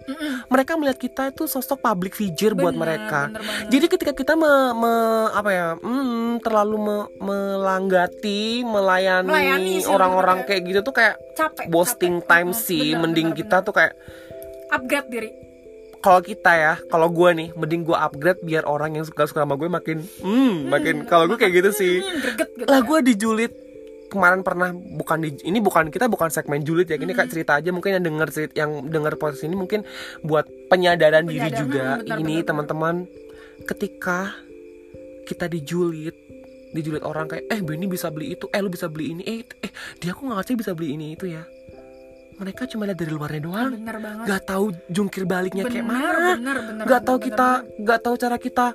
mm-mm. mereka melihat kita itu sosok public figure buat Bener, mereka bener banget. jadi ketika kita me, me- apa ya hmm, terlalu me- melanggati melayani, orang-orang kayak gitu tuh kayak capek boasting capek. time Mm-mm. sih Bener, mending bener, kita bener. tuh kayak upgrade diri kalau kita ya kalau gue nih mending gue upgrade biar orang yang suka suka sama gue makin hmm makin kalau gue kayak gitu sih. Hmm, gitu lah gue dijulit. Kemarin pernah bukan di ini bukan kita bukan segmen julid ya ini kayak cerita aja mungkin yang denger cerita yang denger podcast ini mungkin buat penyadaran diri Penyadaran, juga. hmm, benar, ini teman-teman ketika kita dijulit dijulit orang kayak eh Benny bisa beli itu eh lu bisa beli ini eh eh dia kok nggak bisa beli ini itu ya mereka cuma lihat dari luarnya doang. Bener banget. Nggak tahu jungkir baliknya bener, kayak mana. bener bener nggak tahu bener, kita bener. nggak tahu cara kita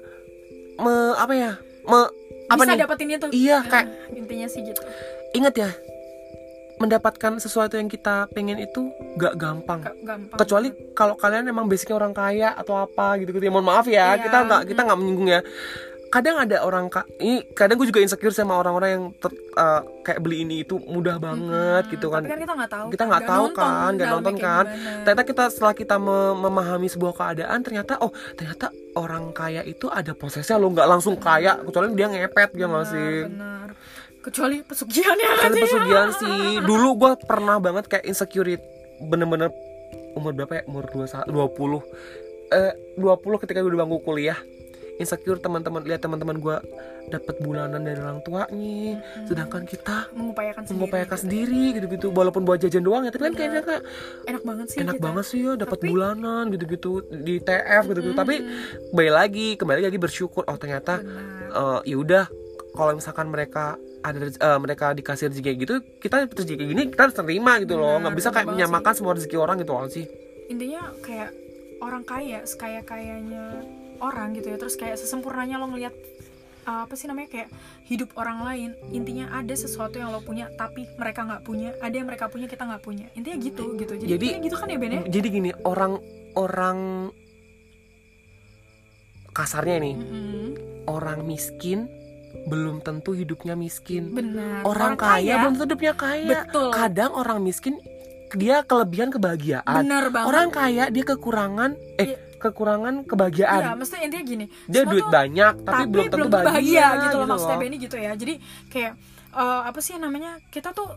me apa ya me apa bisa nih? dapetin itu. Iya, Ya, kayak- intinya sih gitu. Ingat ya mendapatkan sesuatu yang kita pengen itu nggak gampang. Ga- gampang kecuali kalau kalian emang basicnya orang kaya atau apa gitu gitu ya mohon maaf ya Iya. kita nggak kita nggak menyinggung ya kadang ada orang ini kadang gue juga insecure sama orang-orang yang ter- eh, kayak beli ini itu mudah banget Hmm, gitu kan. Tapi kan kita nggak tahu kita nggak tahu kan nggak nonton kan. gimana. ternyata kita setelah kita me- memahami sebuah keadaan ternyata oh ternyata orang kaya itu ada prosesnya lo nggak langsung kaya kecuali dia ngepet dia nggak Benar, sih? benar. kecuali pesugihan ya. Kan Kali pesugihan sih. Dulu gue pernah banget kayak insecurity bener-bener umur berapa ya? Umur 21 20 eh 20 ketika gue di bangku kuliah insecure teman-teman lihat teman-teman gue dapat bulanan dari orang tuanya. Sedangkan kita mengupayakan sendiri mengupayakan gitu. sendiri gitu-gitu. Walaupun buat jajan doang ya tapi kan kayaknya kayak enak banget sih enak kita. banget sih ya dapat Tapi- bulanan gitu-gitu di TF gitu-gitu. Tapi kembali lagi kembali lagi bersyukur. Oh ternyata benar. eh ya udah kalau misalkan mereka ada eh, mereka dikasih rezeki kayak gitu kita rezeki kayak gini kita harus terima gitu loh. Nggak bisa kayak menyamakan semua rezeki orang gitu loh sih. Intinya kayak orang kaya sekaya kayanya orang gitu ya. Terus kayak sesempurnanya lo ngelihat uh, apa sih namanya kayak hidup orang lain intinya ada sesuatu yang lo punya tapi mereka nggak punya ada yang mereka punya kita nggak punya. Intinya gitu gitu. Jadi, Jadi- gitu kan ya Ben ya? jadi gini orang orang kasarnya nih Mm-mm. orang miskin belum tentu hidupnya miskin. Benar. Orang, kaya, belum tentu hidupnya kaya. Betul. Kadang orang miskin dia kelebihan kebahagiaan. Benar banget. Orang kaya dia kekurangan eh Iya. Kekurangan Iya, kebahagiaan maksudnya intinya gini dia semua duit tuh- banyak tapi, tapi, belum tentu tentu bahagia, gitu loh. maksudnya Benny gitu ya. Jadi kayak eh, apa sih namanya kita tuh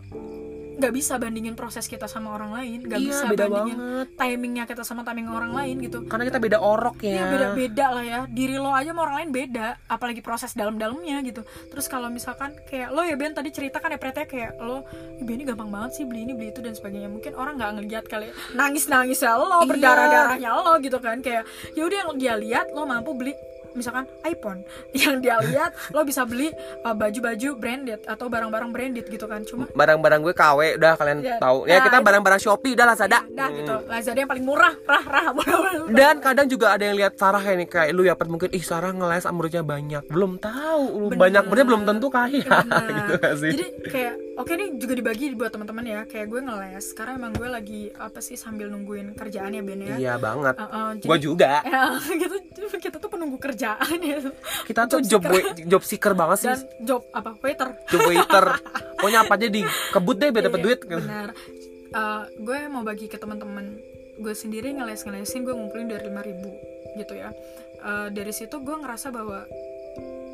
nggak bisa bandingin proses kita sama orang lain nggak iya bisa beda bandingin banget. timingnya kita sama timing orang lain gitu. Karena kita beda orok ya. Iya beda-beda lah ya. Diri lo aja sama orang lain beda Apalagi proses dalam-dalamnya gitu. Terus kalau misalkan kayak lo ya Ben tadi cerita kan ya Pretnya kayak lo "Ih, Ben ini gampang banget sih beli ini beli itu dan sebagainya. Mungkin orang nggak ngeliat kali ya. Nangis-nangis ya lo Iya. Berdarah-darahnya lo gitu kan. Kayak yaudah yang dia lihat lo mampu beli misalkan iPhone yang dia lihat lo bisa beli uh, baju-baju branded atau barang-barang branded gitu kan. Cuma barang-barang gue KW udah kalian Ya, tahu. Ya nah, kita barang-barang Shopee udah Lazada dah Hmm. gitu. Lazada yang paling murah. Rah rah murah dan kadang juga ada yang lihat Sarah kayak nih kayak lu ya Pet, mungkin ih Sarah ngeles amurnya banyak. Belum tahu lu banyak berarti belum tentu kaya Benar. gitu gak sih? Jadi kayak oke nih juga dibagi buat teman-teman ya. Kayak gue ngeles karena emang gue lagi apa sih sambil nungguin kerjaan ya Ben ya. iya banget Uh, uh, jadi- gue juga Ya, gitu kita tuh penunggu kerjaan ya. kita tuh Job job job seeker banget sih Dan job apa waiter. job waiter pokoknya apa aja dikebut deh biar dapet Iya, duit Benar. Uh, gue mau bagi ke teman-teman gue sendiri ngeles ngelesin gue ngumpulin dari 5000 gitu ya. Uh, dari situ gue ngerasa bahwa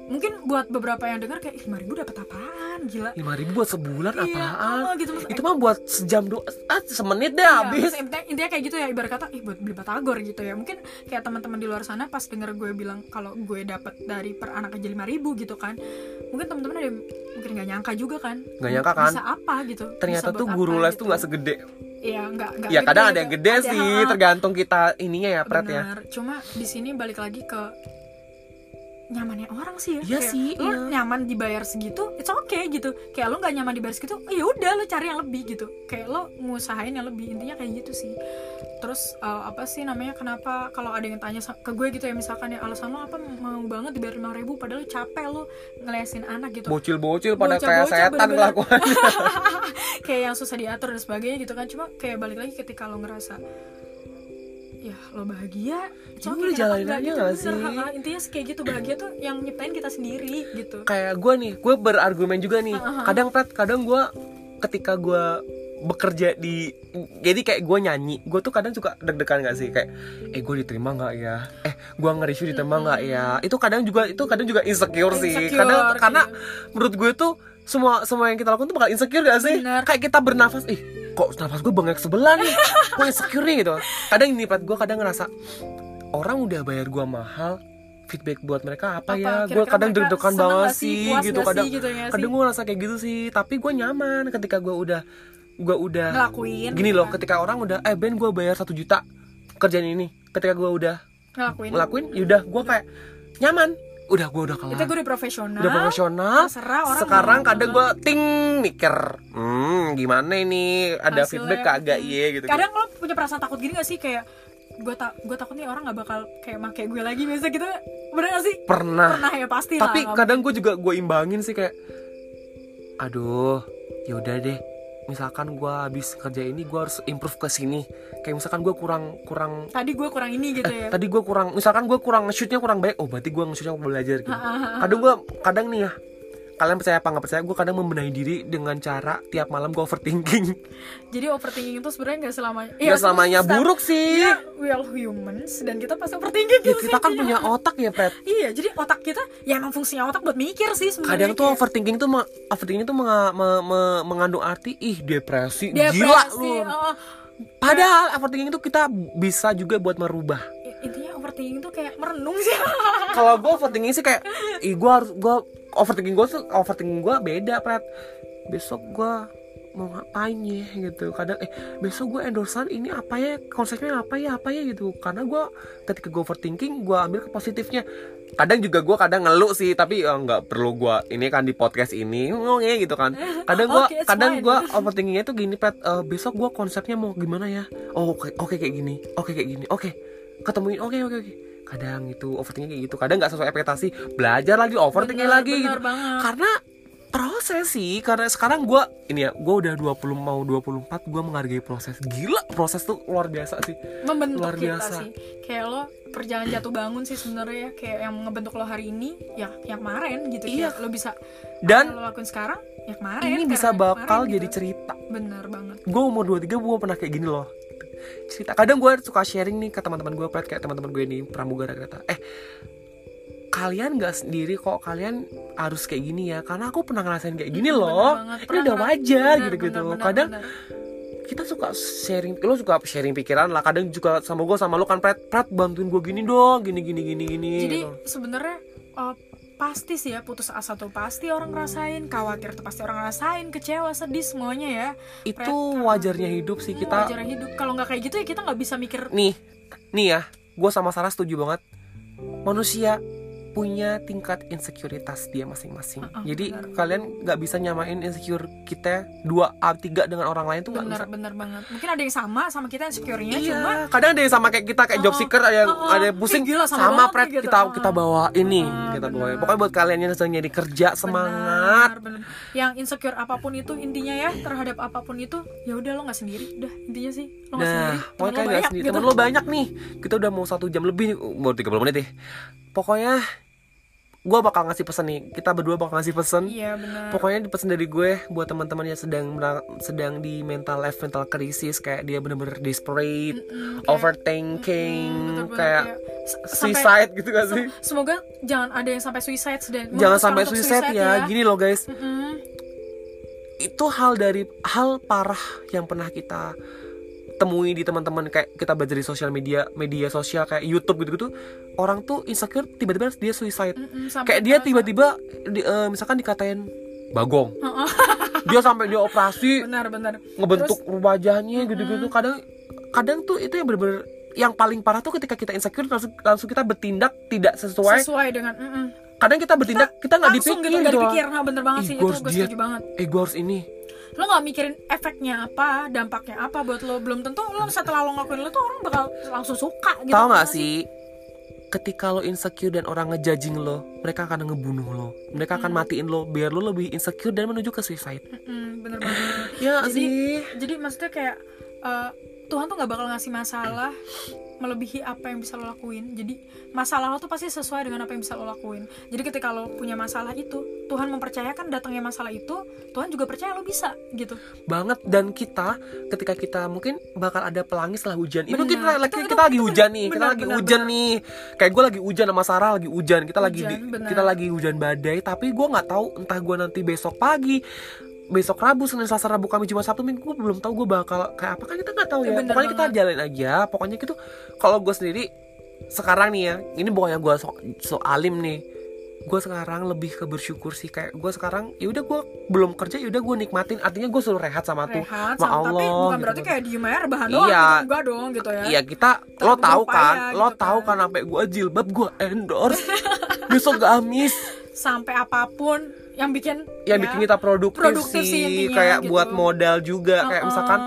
mungkin buat beberapa yang dengar kayak lima ribu dapat apaan? Gila. lima ribu buat sebulan Iya, apaan? oh, gitu. Maksud- itu mah buat sejam doa ah semenit deh Iya, habis. intinya, intinya kayak gitu ya ibarat kata ih buat beli batagor gitu ya. Mungkin kayak teman-teman di luar sana pas denger gue bilang kalau gue dapat dari per anak aja lima ribu gitu kan mungkin teman-teman ada yang mungkin nggak nyangka juga kan Nggak nyangka kan? bisa apa gitu ternyata tuh guru apa les gitu. tuh nggak segede. Iya nggak nggak ya kadang ada gitu. yang gede Ada, sih tergantung kita ininya ya Pret ya. Cuma di sini balik lagi ke nyamannya orang sih ya Iya Kayak sih, lo iya. nyaman dibayar segitu it's okay gitu. Kayak lo nggak nyaman dibayar segitu ya udah lo cari yang lebih gitu. Kayak lo ngusahain yang lebih intinya kayak gitu sih. Terus eh, apa sih namanya kenapa kalau ada yang tanya ke gue gitu ya misalkan ya alasan lo apa mau banget dibayar lima ribu padahal capek lo ngelesin anak gitu. Bocil-bocil pada Bocil-bocil kayak setan bener-bener. kelakuannya kayak yang susah diatur dan sebagainya gitu kan cuma kayak balik lagi ketika lo ngerasa ya lo bahagia udah kenapa jalanin aja gitu, bener, sih? ha-ha. intinya sih kayak gitu bahagia tuh yang nyiptain kita sendiri gitu kayak gue nih gue berargumen juga nih Uh-huh. kadang Pret kadang gue ketika gue bekerja di jadi kayak gue nyanyi gue tuh kadang suka deg-degan gak sih kayak eh gue diterima nggak ya eh gue nge-review diterima nggak ya itu kadang juga itu kadang juga insecure, sih Insecure, karena karena gitu. menurut gue tuh semua semua yang kita lakukan tuh bakal insecure gak sih Bener. kayak kita bernafas ih kok nafas gue bengek sebelah nih? Gue insecure nih gitu. Kadang ini gue kadang ngerasa orang udah bayar gue mahal feedback buat mereka apa, Apa, ya? Gue kadang deg-degan banget sih? gitu. kadang gitu ya kadang gue ngerasa kayak gitu sih. Tapi gue nyaman ketika gue udah gue udah ngelakuin gini gitu loh kan. ketika orang udah eh Ben gue bayar satu juta kerjaan ini. Ketika gue udah ngelakuin. ngelakuin yaudah gue kayak nyaman udah gue udah kelar Itu gue udah profesional. udah profesional. Terserah orang sekarang kadang gue ting mikir hmm gimana ini? Ada Hasilnya. feedback kagak iya gitu kadang lo punya perasaan takut gini gak sih? Kayak gue tak gue takut nih orang nggak bakal kayak make gue lagi. Biasa gitu bener gak sih? Pernah. Pernah ya pasti tapi lah kadang gue juga gue imbangin sih kayak aduh yaudah deh misalkan gue habis kerja ini gue harus improve ke sini. Kayak misalkan gue kurang kurang tadi gue kurang ini gitu ya? tadi gue kurang misalkan gue kurang shootnya kurang baik oh berarti gue nge-shootnya belajar gitu. Kadang gue kadang nih ya kalian percaya apa nggak percaya gue kadang membenahi diri dengan cara tiap malam gue overthinking. Jadi overthinking itu sebenarnya nggak selamanya Nggak selamanya sebenarnya buruk sih. ya, we all humans dan kita pasti overthinking ya, gitu kita sih. kan punya otak ya Pret iya jadi otak kita ya emang fungsinya otak buat mikir sih sebenarnya kadang tuh overthinking tuh overthinking tuh menga- me- me- mengandung arti ih depresi, depresi gila lu oh, padahal overthinking itu kita bisa juga buat merubah. Intinya overthinking tuh kayak merenung sih. Kalau gue overthinking sih kayak ih gue harus gue overthinking gue tuh overthinking gue beda Pret. Besok gue mau ngapain ya gitu. Kadang eh besok gue endorsean ini apa ya konsepnya apa ya apa ya gitu. Karena gue ketika gue overthinking gue ambil ke positifnya. Kadang juga gue kadang ngeluh sih tapi ya nggak perlu gue ini kan di podcast ini ngomongnya gitu kan. Kadang gue it's kadang gue overthinkingnya tuh gini pet eh, besok gue konsepnya mau gimana ya? Oh oke oke kayak gini oke kayak gini oke. Ketemuin oke oke oke kadang itu overthinking kayak gitu. Kadang nggak sesuai ekspektasi belajar lagi overthinking Bener, lagi bener gitu. banget. karena proses sih karena sekarang gue ini ya gue udah 20 mau 24 gue menghargai proses. Gila proses tuh luar biasa sih. Membentuk Luar kita biasa. sih. Kayak lo perjalanan jatuh bangun sih sebenarnya ya. Kayak yang ngebentuk lo hari ini ya yang kemarin gitu Iya. Kayak lo bisa Dan lo lakuin sekarang ya kemarin ini bisa bakal kemarin jadi gitu. cerita. Bener banget. Gue umur 23 gue pernah kayak gini loh cerita. Kadang gue suka sharing nih ke teman-teman gue Pret, kayak teman-teman gue nih pramugara kereta eh kalian nggak sendiri kok kalian harus kayak gini ya. Karena aku pernah ngerasain kayak gini Bener loh. banget. ini udah wajar bener, gitu gitu bener, bener, kadang bener. kita suka sharing lo suka sharing pikiran lah. Kadang juga sama gue sama lo kan Pret Pret bantuin gue gini dong gini gini gini gini jadi gitu. sebenarnya uh, pasti sih ya putus asa tuh pasti orang ngerasain khawatir tuh pasti orang ngerasain kecewa sedih semuanya ya. Itu wajarnya hidup sih kita. wajar hidup. Kalau nggak kayak gitu ya kita nggak bisa mikir. Nih nih ya gue sama Sarah setuju banget. Manusia punya tingkat insekuritas dia masing-masing Uh-uh, jadi benar. kalian nggak bisa nyamain insecure kita dua a tiga dengan orang lain tuh nggak bener bisa bener banget mungkin ada yang sama sama kita insecure-nya iya cuma kadang ada yang sama kayak kita kayak job Uh-uh, seeker ada yang uh-uh. ada yang pusing gila, sama sama, pret gitu. kita kita bawa ini Uh, kita bawa pokoknya buat kalian yang sedang nyari kerja semangat benar. yang insecure apa pun itu intinya ya terhadap apa pun itu ya udah lo nggak sendiri udah intinya sih lo nggak Nah, sendiri temen lo banyak sendiri. gitu. Temen lo banyak nih. Kita udah mau satu jam lebih nih, mau 30 menit deh. Pokoknya gue bakal ngasih pesan nih. Kita berdua bakal ngasih pesan. iya benar Pokoknya pesan dari gue buat teman-teman yang sedang sedang di mental life mental crisis kayak dia bener-bener desperate, kayak- overthinking, bener-bener kayak sampai- suicide gitu gak sih? se- semoga jangan ada yang sampai suicide dan Jangan sampai untuk suicide, ya. Gini loh guys, Mm-mm. itu hal dari hal parah yang pernah kita temui di teman-teman kayak kita belajar di sosial media media sosial kayak YouTube gitu-gitu orang tuh insecure tiba-tiba dia suicide. Mm-mm, sampai kayak dia tiba-tiba di- eh, misalkan dikatain bagong. Dia sampai dia operasi benar-benar ngebentuk wajahnya gitu-gitu. Kadang kadang tuh itu yang bener-bener yang paling parah tuh ketika kita insecure langsung langsung kita bertindak tidak sesuai. Sesuai dengan mm-mm. kadang kita bertindak kita nggak langsung dipikir gitu gitu dipikir. Nah bener banget Ih, sih. itu gue setuju banget. Eh gue harus ini lo nggak mikirin efeknya apa dampaknya apa buat lo belum tentu lo setelah lo ngelakuin lo tuh orang bakal langsung suka gitu Tahu nggak sih? Ketika lo insecure dan orang ngejudging lo, mereka akan ngebunuh lo. Mereka akan matiin lo biar lo lebih insecure dan menuju ke suicide. Mm, bener banget Ya jadi sih. jadi maksudnya kayak eh, Tuhan tuh nggak bakal ngasih masalah melebihi apa yang bisa lo lakuin jadi masalah lo tuh pasti sesuai dengan apa yang bisa lo lakuin jadi ketika lo punya masalah itu Tuhan mempercayakan datangnya masalah itu Tuhan juga percaya lo bisa gitu Banget dan kita ketika kita mungkin bakal ada pelangi setelah hujan. Ini mungkin kita, lagi- Itu- kita itu- lagi itu hujan nih, kita Benar, lagi benar, hujan benar. nih. Kayak gue lagi hujan sama Sarah lagi hujan. Kita lagi Hujan, di- benar. kita lagi hujan badai, tapi gue nggak tahu entah gue nanti besok pagi besok Rabu, Senin, Selasa, Rabu, Kamis, Jumat, Sabtu, Minggu gue belum tahu gue bakal kayak apa kan kita nggak tahu Ya, ya. Pokoknya kita jalanin aja. Pokoknya gitu. Kalau gue sendiri sekarang nih ya, ini bukannya gue so, so alim nih. gue sekarang lebih ke bersyukur sih kayak gue sekarang ya udah gue belum kerja ya udah gue nikmatin artinya gue selalu rehat sama tuh rehat sama sama, tapi Allah bukan gitu. berarti kayak diem aja rebahan doang Iya. gitu enggak dong gitu ya Iya kita lo tahu kan lo gitu tahu kan. kan sampai gue jilbab gue endorse besok gamis sampai apa pun yang bikin yang ya, bikin kita produktif, produktif sih sih intinya, kayak gitu. buat modal juga kayak Uh-uh. misalkan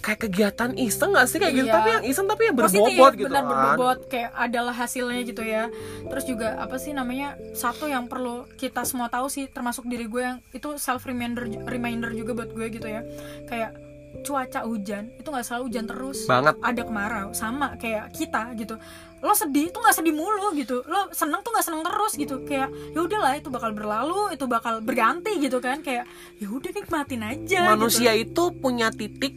kayak kegiatan iseng gak sih kayak gitu Iya. tapi yang iseng tapi yang berbobot gitu benar kan berbobot kayak adalah hasilnya gitu ya terus juga apa sih namanya satu yang perlu kita semua tahu sih termasuk diri gue yang itu self reminder reminder juga buat gue gitu ya kayak cuaca hujan itu nggak selalu hujan terus Banget. ada kemarau sama kayak kita gitu lo sedih tuh nggak sedih mulu gitu lo seneng tuh nggak seneng terus gitu kayak ya udahlah itu bakal berlalu itu bakal berganti gitu kan kayak ya udah nikmatin aja manusia gitu. itu punya titik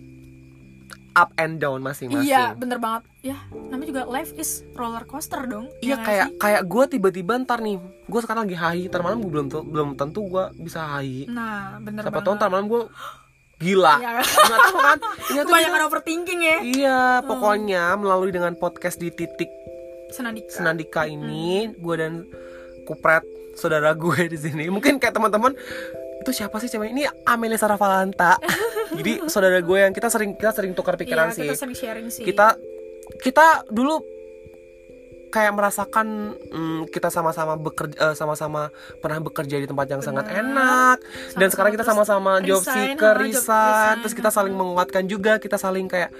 up and down masing-masing Iya, bener banget. Ya, namanya juga life is roller coaster dong. Iya ya nggak kayak sih? kayak gue tiba-tiba ntar nih gue sekarang lagi high ntar malam gue belum belum tentu gue bisa high Nah, bener siapa banget. tahu ntar malam gue gila Iya. nggak tahu kan Iya tuh Kebanyakan kita- overthinking ya. iya pokoknya melalui dengan podcast di titik Senandika. Senandika ini gue dan Kupret saudara gue di sini mungkin kayak teman-teman itu siapa sih cewek ini Amelia Sarah Valanta jadi saudara gue yang kita sering kita sering tukar pikiran Iya, sih kita sering sharing sih. kita kita dulu kayak merasakan mm, kita sama-sama bekerja eh, sama-sama pernah bekerja di tempat yang sangat Benar. enak. Dan Sama-sama sekarang kita sama-sama job seeker resign. terus kita saling menguatkan juga kita saling kayak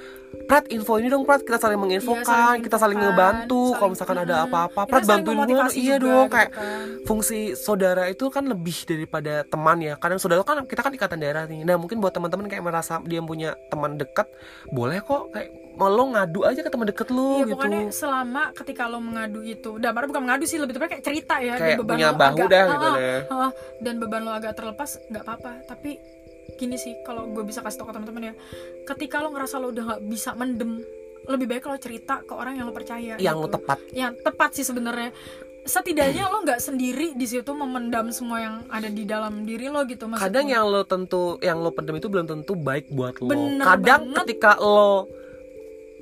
Prat info ini dong Prat. Kita saling menginfokan Iya, saling kita saling ngebantu kalau misalkan ada apa-apa Prat bantuin gue iya dong gitu kayak kan. fungsi saudara itu kan lebih daripada teman ya. Kadang saudara kan kita kan ikatan darah nih. Nah mungkin buat teman-teman kayak merasa dia punya teman dekat boleh kok kayak lo ngadu aja ke teman deket lo Iya gitu pokoknya selama ketika lo mengadu itu Dan padahal bukan mengadu sih lebih tepatnya kayak cerita ya Kayak dan beban punya lo bahu agak, dah gitu deh. Dan beban lo agak terlepas nggak apa-apa Tapi gini sih kalau gue bisa kasih tau ke teman-teman ya Ketika lo ngerasa lo udah nggak bisa mendem Lebih baik lo cerita ke orang yang lo percaya yang lo gitu. tepat yang tepat sih sebenarnya setidaknya lo nggak sendiri di situ memendam semua yang ada di dalam diri lo gitu maksud kadang yang lo tentu yang lo pendem itu belum tentu baik buat lo Bener kadang banget. ketika lo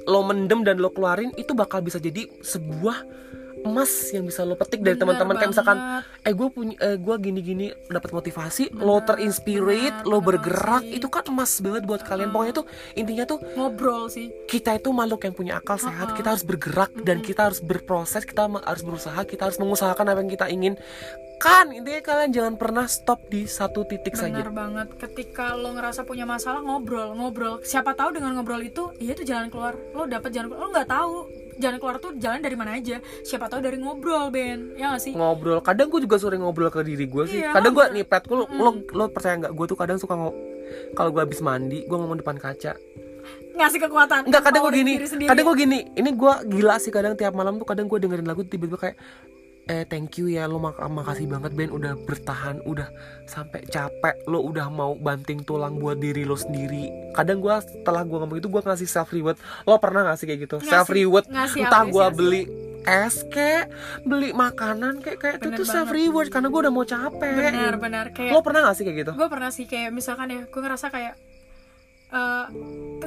lo mendem dan lo keluarin itu bakal bisa jadi sebuah emas yang bisa lo petik dari teman-teman. Kayak misalkan eh gue punya eh, gue gini-gini dapat motivasi lo Bener, terinspirit bener, lo bergerak sih. itu kan emas banget buat kalian. Pokoknya tuh intinya tuh ngobrol sih. kita itu makhluk yang punya akal sehat. Uh-uh. kita harus bergerak dan kita harus berproses kita harus berusaha kita harus mengusahakan apa yang kita ingin kan intinya kalian jangan pernah stop di satu titik saja. Benar banget. Ketika lo ngerasa punya masalah ngobrol ngobrol. Siapa tahu dengan ngobrol itu ya itu jalan keluar. Lo dapet jalan keluar. Lo nggak tahu jalan keluar tuh jalan dari mana aja. Siapa tahu dari ngobrol Ben. Ya gak sih? Ngobrol. Kadang gue juga sering ngobrol ke diri gue sih. Iya, kadang gue nih pet lo, lo lo percaya nggak? Gue tuh kadang suka kalau gue habis mandi gue ngomong depan kaca. Ngasih kekuatan. Enggak kadang gue gini. kadang gue gini. Ini gue gila sih kadang tiap malam tuh kadang gue dengerin lagu tiba-tiba kayak eh thank you ya lo mak makasih banget Ben udah bertahan udah sampai capek lo udah mau banting tulang buat diri lo sendiri. Kadang gue setelah gue ngomong itu gue ngasih self reward lo pernah gak sih kayak gitu? Ngasih- self reward ngasih entah gue beli es kek beli makanan kayak kayak itu tuh self reward karena gue udah mau capek. Benar benar. Kayak lo pernah gak sih kayak gitu? Gue pernah sih kayak misalkan ya gue ngerasa kayak eh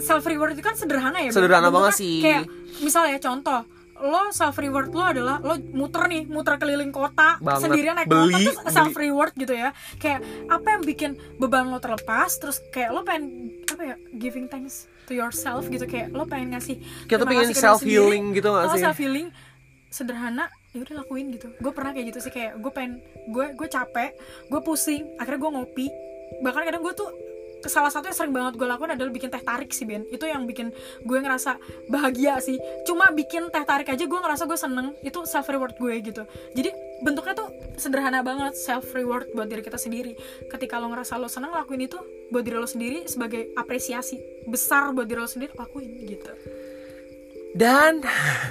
self reward itu kan sederhana ya? Sederhana banget sih. kayak misalnya contoh lo self reward lo adalah lo muter nih muter keliling kota Banget. sendirian naik Beli, motor terus self reward gitu ya. Kayak apa yang bikin beban lo terlepas terus kayak lo pengen apa ya giving thanks to yourself gitu. Kayak lo pengen ngasih kita pengen self healing sendiri. gitu gak oh sih? self healing sederhana ya udah lakuin gitu. Gue pernah kayak gitu sih kayak gue pengen gue gue capek gue pusing akhirnya gue ngopi. Bahkan kadang gue tuh salah satu yang sering banget gue lakuin adalah bikin teh tarik sih Ben. Itu yang bikin gue ngerasa bahagia sih. Cuma bikin teh tarik aja gue ngerasa gue seneng. Itu self reward gue gitu. Jadi bentuknya tuh sederhana banget self reward buat diri kita sendiri. Ketika lo ngerasa lo seneng lakuin itu buat diri lo sendiri sebagai apresiasi besar buat diri lo sendiri lakuin gitu Dan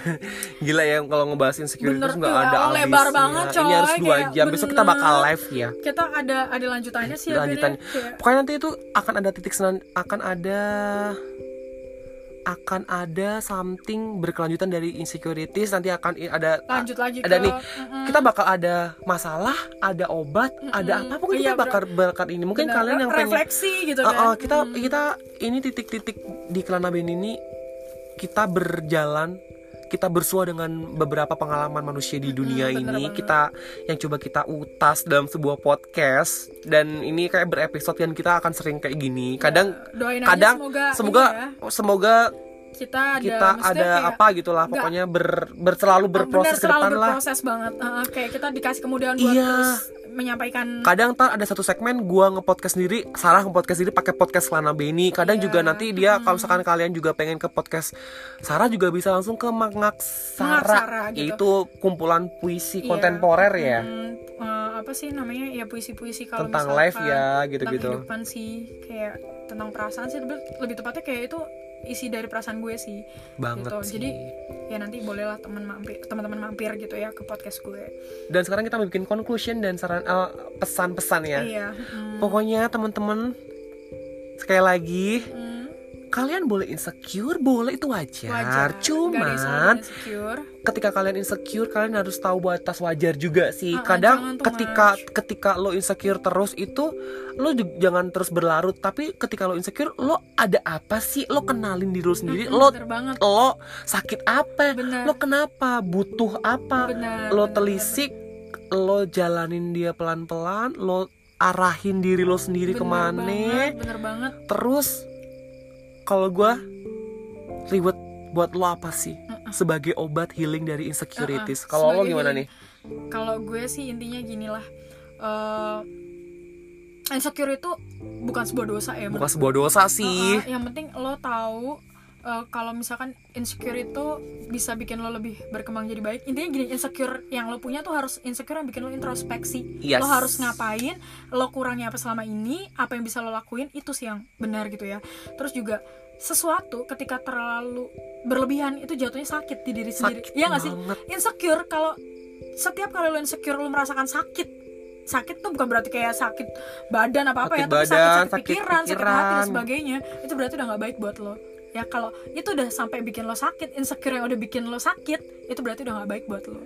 gila ya kalau ngebahas insecurity Bener nggak ada oh, lebar banget, Ini harus coy, dua jam. Besok kita bakal live ya. kita ada ada lanjutannya sih ya Ben, ya. Pokoknya nanti itu akan ada titik senan, akan ada akan ada something berkelanjutan dari insecurities nanti akan ada lanjut lagi ada ke nih Mm-mm. kita bakal ada masalah ada obat ada apa pokoknya Iya, kita bakal bakal ini mungkin Bener, kalian yang pengen refleksi gitu Uh, kan uh, kita kita ini titik-titik di Kelana Ben ini kita berjalan kita bersua dengan beberapa pengalaman manusia di dunia bener ini. banget. kita yang coba kita utas dalam sebuah podcast. Dan ini kayak berepisode yang kita akan sering kayak gini. Kadang doain aja kadang semoga semoga ya, semoga kita ada kita ada kayak- apa gitulah pokoknya ber, ber- selalu berproses bener, selalu depan lah berproses banget Heeh, kayak kita dikasih kemudahan buat Iya. terus menyampaikan kadang ntar ada satu segmen gua ngepodcast sendiri Sarah ngepodcast sendiri pakai podcast Lana Beni kadang Iya. juga nanti dia kalau misalkan kalian juga pengen ke podcast Sarah juga bisa langsung ke Mangaksara Mangaksara, gitu. yaitu kumpulan puisi Iya. kontemporer ya Hmm, eh, apa sih namanya ya puisi-puisi kalau Tentang misalkan life ya, gitu-gitu. tentang kehidupan sih kayak tentang perasaan sih lebih, lebih tepatnya kayak itu isi dari perasaan gue sih. Banget gitu. sih. jadi ya nanti bolehlah teman mampir teman-teman mampir gitu ya ke podcast gue. Dan sekarang kita mau bikin conclusion dan saran eh, pesan-pesan ya. Iya mm, pokoknya teman-teman sekali lagi mm, kalian boleh insecure boleh itu wajar, wajar cuman ketika kalian insecure kalian harus tahu batas wajar juga sih. Ah, ah, kadang ketika much. ketika lo insecure terus itu lo jangan terus berlarut. Tapi ketika lo insecure lo ada apa sih? Lo kenalin diri lo sendiri. Lo banget. lo sakit apa? Bener. lo kenapa? Butuh apa? Bener, lo bener, telisik lo jalanin dia pelan-pelan lo arahin diri lo sendiri bener ke mana. banget, bener banget. Terus kalau gua reward buat lo apa sih? Sebagai obat healing dari insecurities. Uh-uh, kalau lo gimana healing. nih? Kalau gue sih intinya gini lah. Eh, insecure itu bukan sebuah dosa ya bukan sebuah dosa sih. Uh-uh, yang penting lo tahu uh, kalau misalkan insecure itu bisa bikin lo lebih berkembang jadi baik. Intinya gini insecure yang lo punya tuh harus insecure yang bikin lo introspeksi. Yes. lo harus ngapain lo kurangnya apa selama ini apa yang bisa lo lakuin itu sih yang benar gitu ya. Terus juga sesuatu ketika terlalu berlebihan itu jatuhnya sakit di diri sendiri. Sakit Iya nggak sih? insecure kalau setiap kali lo insecure lo merasakan sakit. Sakit tuh bukan berarti kayak sakit badan apa apa Sakit ya tapi sakit, badan, sakit sakit pikiran, sakit hati dan pikiran. sebagainya. Itu berarti udah nggak baik buat lo. Ya kalau itu udah sampai bikin lo sakit insecure yang udah bikin lo sakit itu berarti udah nggak baik buat lo.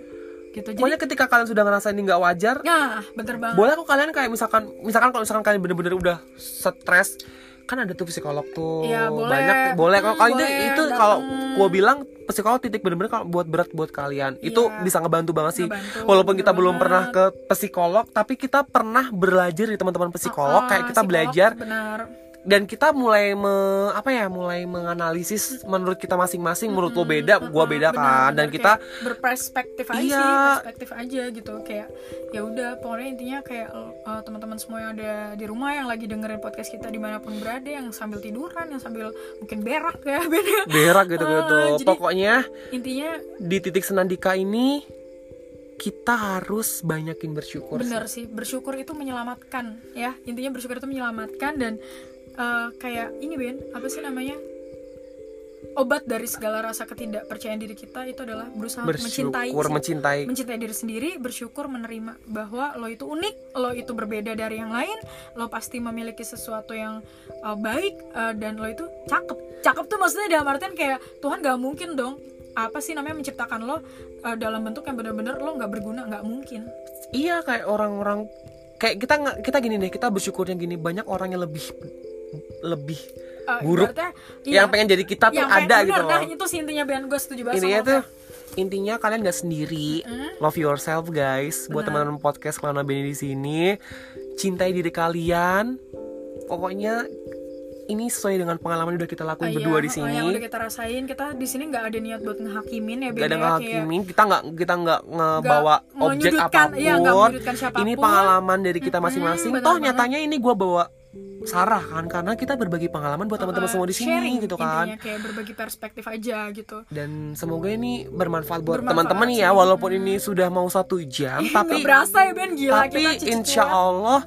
Gitu. Jadi pokoknya ketika kalian sudah ngerasa ini nggak wajar nah bener banget. boleh kok kalian kayak misalkan misalkan kalau misalkan kalian bener-bener udah stres kan ada tuh psikolog tuh. Iya, boleh. banyak boleh kalau Hmm, itu itu kalau gua bilang psikolog titik bener-bener kalau buat berat buat kalian. Itu Iya. bisa ngebantu banget sih. Ngebantu, walaupun kita belum banget. pernah ke psikolog tapi kita pernah belajar di teman-teman psikolog. Ah, kayak kita psikolog, belajar benar dan kita mulai me, apa ya mulai menganalisis menurut kita masing-masing menurut lo beda gua beda Benar, kan. Dan kita berperspektif aja Iya. sih perspektif aja gitu. Kayak ya udah pokoknya intinya kayak uh, teman-teman semua yang ada di rumah yang lagi dengerin podcast kita di mana pun berada yang sambil tiduran yang sambil mungkin berak ya beda. Berak gitu gitu jadi- pokoknya intinya di titik senandika ini kita harus banyakin bersyukur sih. bener sih bersyukur itu menyelamatkan ya. Intinya bersyukur itu menyelamatkan dan uh, kayak ini Ben apa sih namanya? Obat dari segala rasa ketidakpercayaan diri kita itu adalah berusaha mencintai bersyukur sih. mencintai. mencintai diri sendiri bersyukur menerima bahwa lo itu unik lo itu berbeda dari yang lain lo pasti memiliki sesuatu yang uh, baik uh, dan lo itu cakep. Cakep tuh maksudnya dalam artian kayak Tuhan gak mungkin dong apa sih namanya menciptakan lo uh, dalam bentuk yang benar-benar lo nggak berguna nggak mungkin. Iya kayak orang-orang kayak kita nggak kita gini deh kita bersyukurnya gini banyak orang yang lebih lebih Uh, Buruk. ibaratnya, yang pengen jadi kita tuh ada bener, gitu nah loh itu sih intinya Ben gue setuju banget intinya tuh intinya kalian gak sendiri. Mm. love yourself guys. Buat teman-teman podcast Kelana Beni di sini cintai diri kalian. Pokoknya ini sesuai dengan pengalaman yang udah kita lakuin iya, berdua di oh, sini yang udah kita rasain. Kita di sini nggak ada niat buat ngehakimin ya gak ada ya, kayak- ngehakimin. Kita nggak kita nggak ngebawa Nggak objek menyudutkan, apa pun. iya, menyudutkan siapa pun. ini pengalaman dari kita masing-masing. Benar toh nyatanya ini gua bawa Sarah kan karena kita berbagi pengalaman buat teman-teman Uh, semua di sini sharing, gitu kan. intinya kayak berbagi perspektif aja gitu. Dan semoga ini bermanfaat buat teman-teman ya walaupun ini sudah mau satu jam tapi berasa ya Ben? Gila tapi kita insya tua. Allah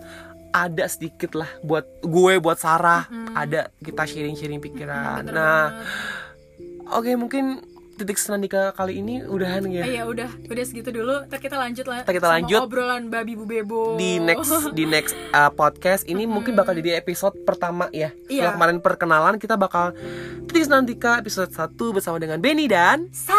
ada sedikit lah buat gue buat Sarah. Ada kita sharing-sharing pikiran. Bener nah oke mungkin titik senandika kali ini udahan ya? Eh, ya udah. Udah segitu dulu. Ntar kita lanjut lah Ntar kita sama lanjut. obrolan babi bu bebo. di next di next uh, podcast. Ini mungkin bakal jadi episode pertama ya. Setelah Iya. kemarin perkenalan kita bakal titik senandika episode 1 bersama dengan Benny dan Sa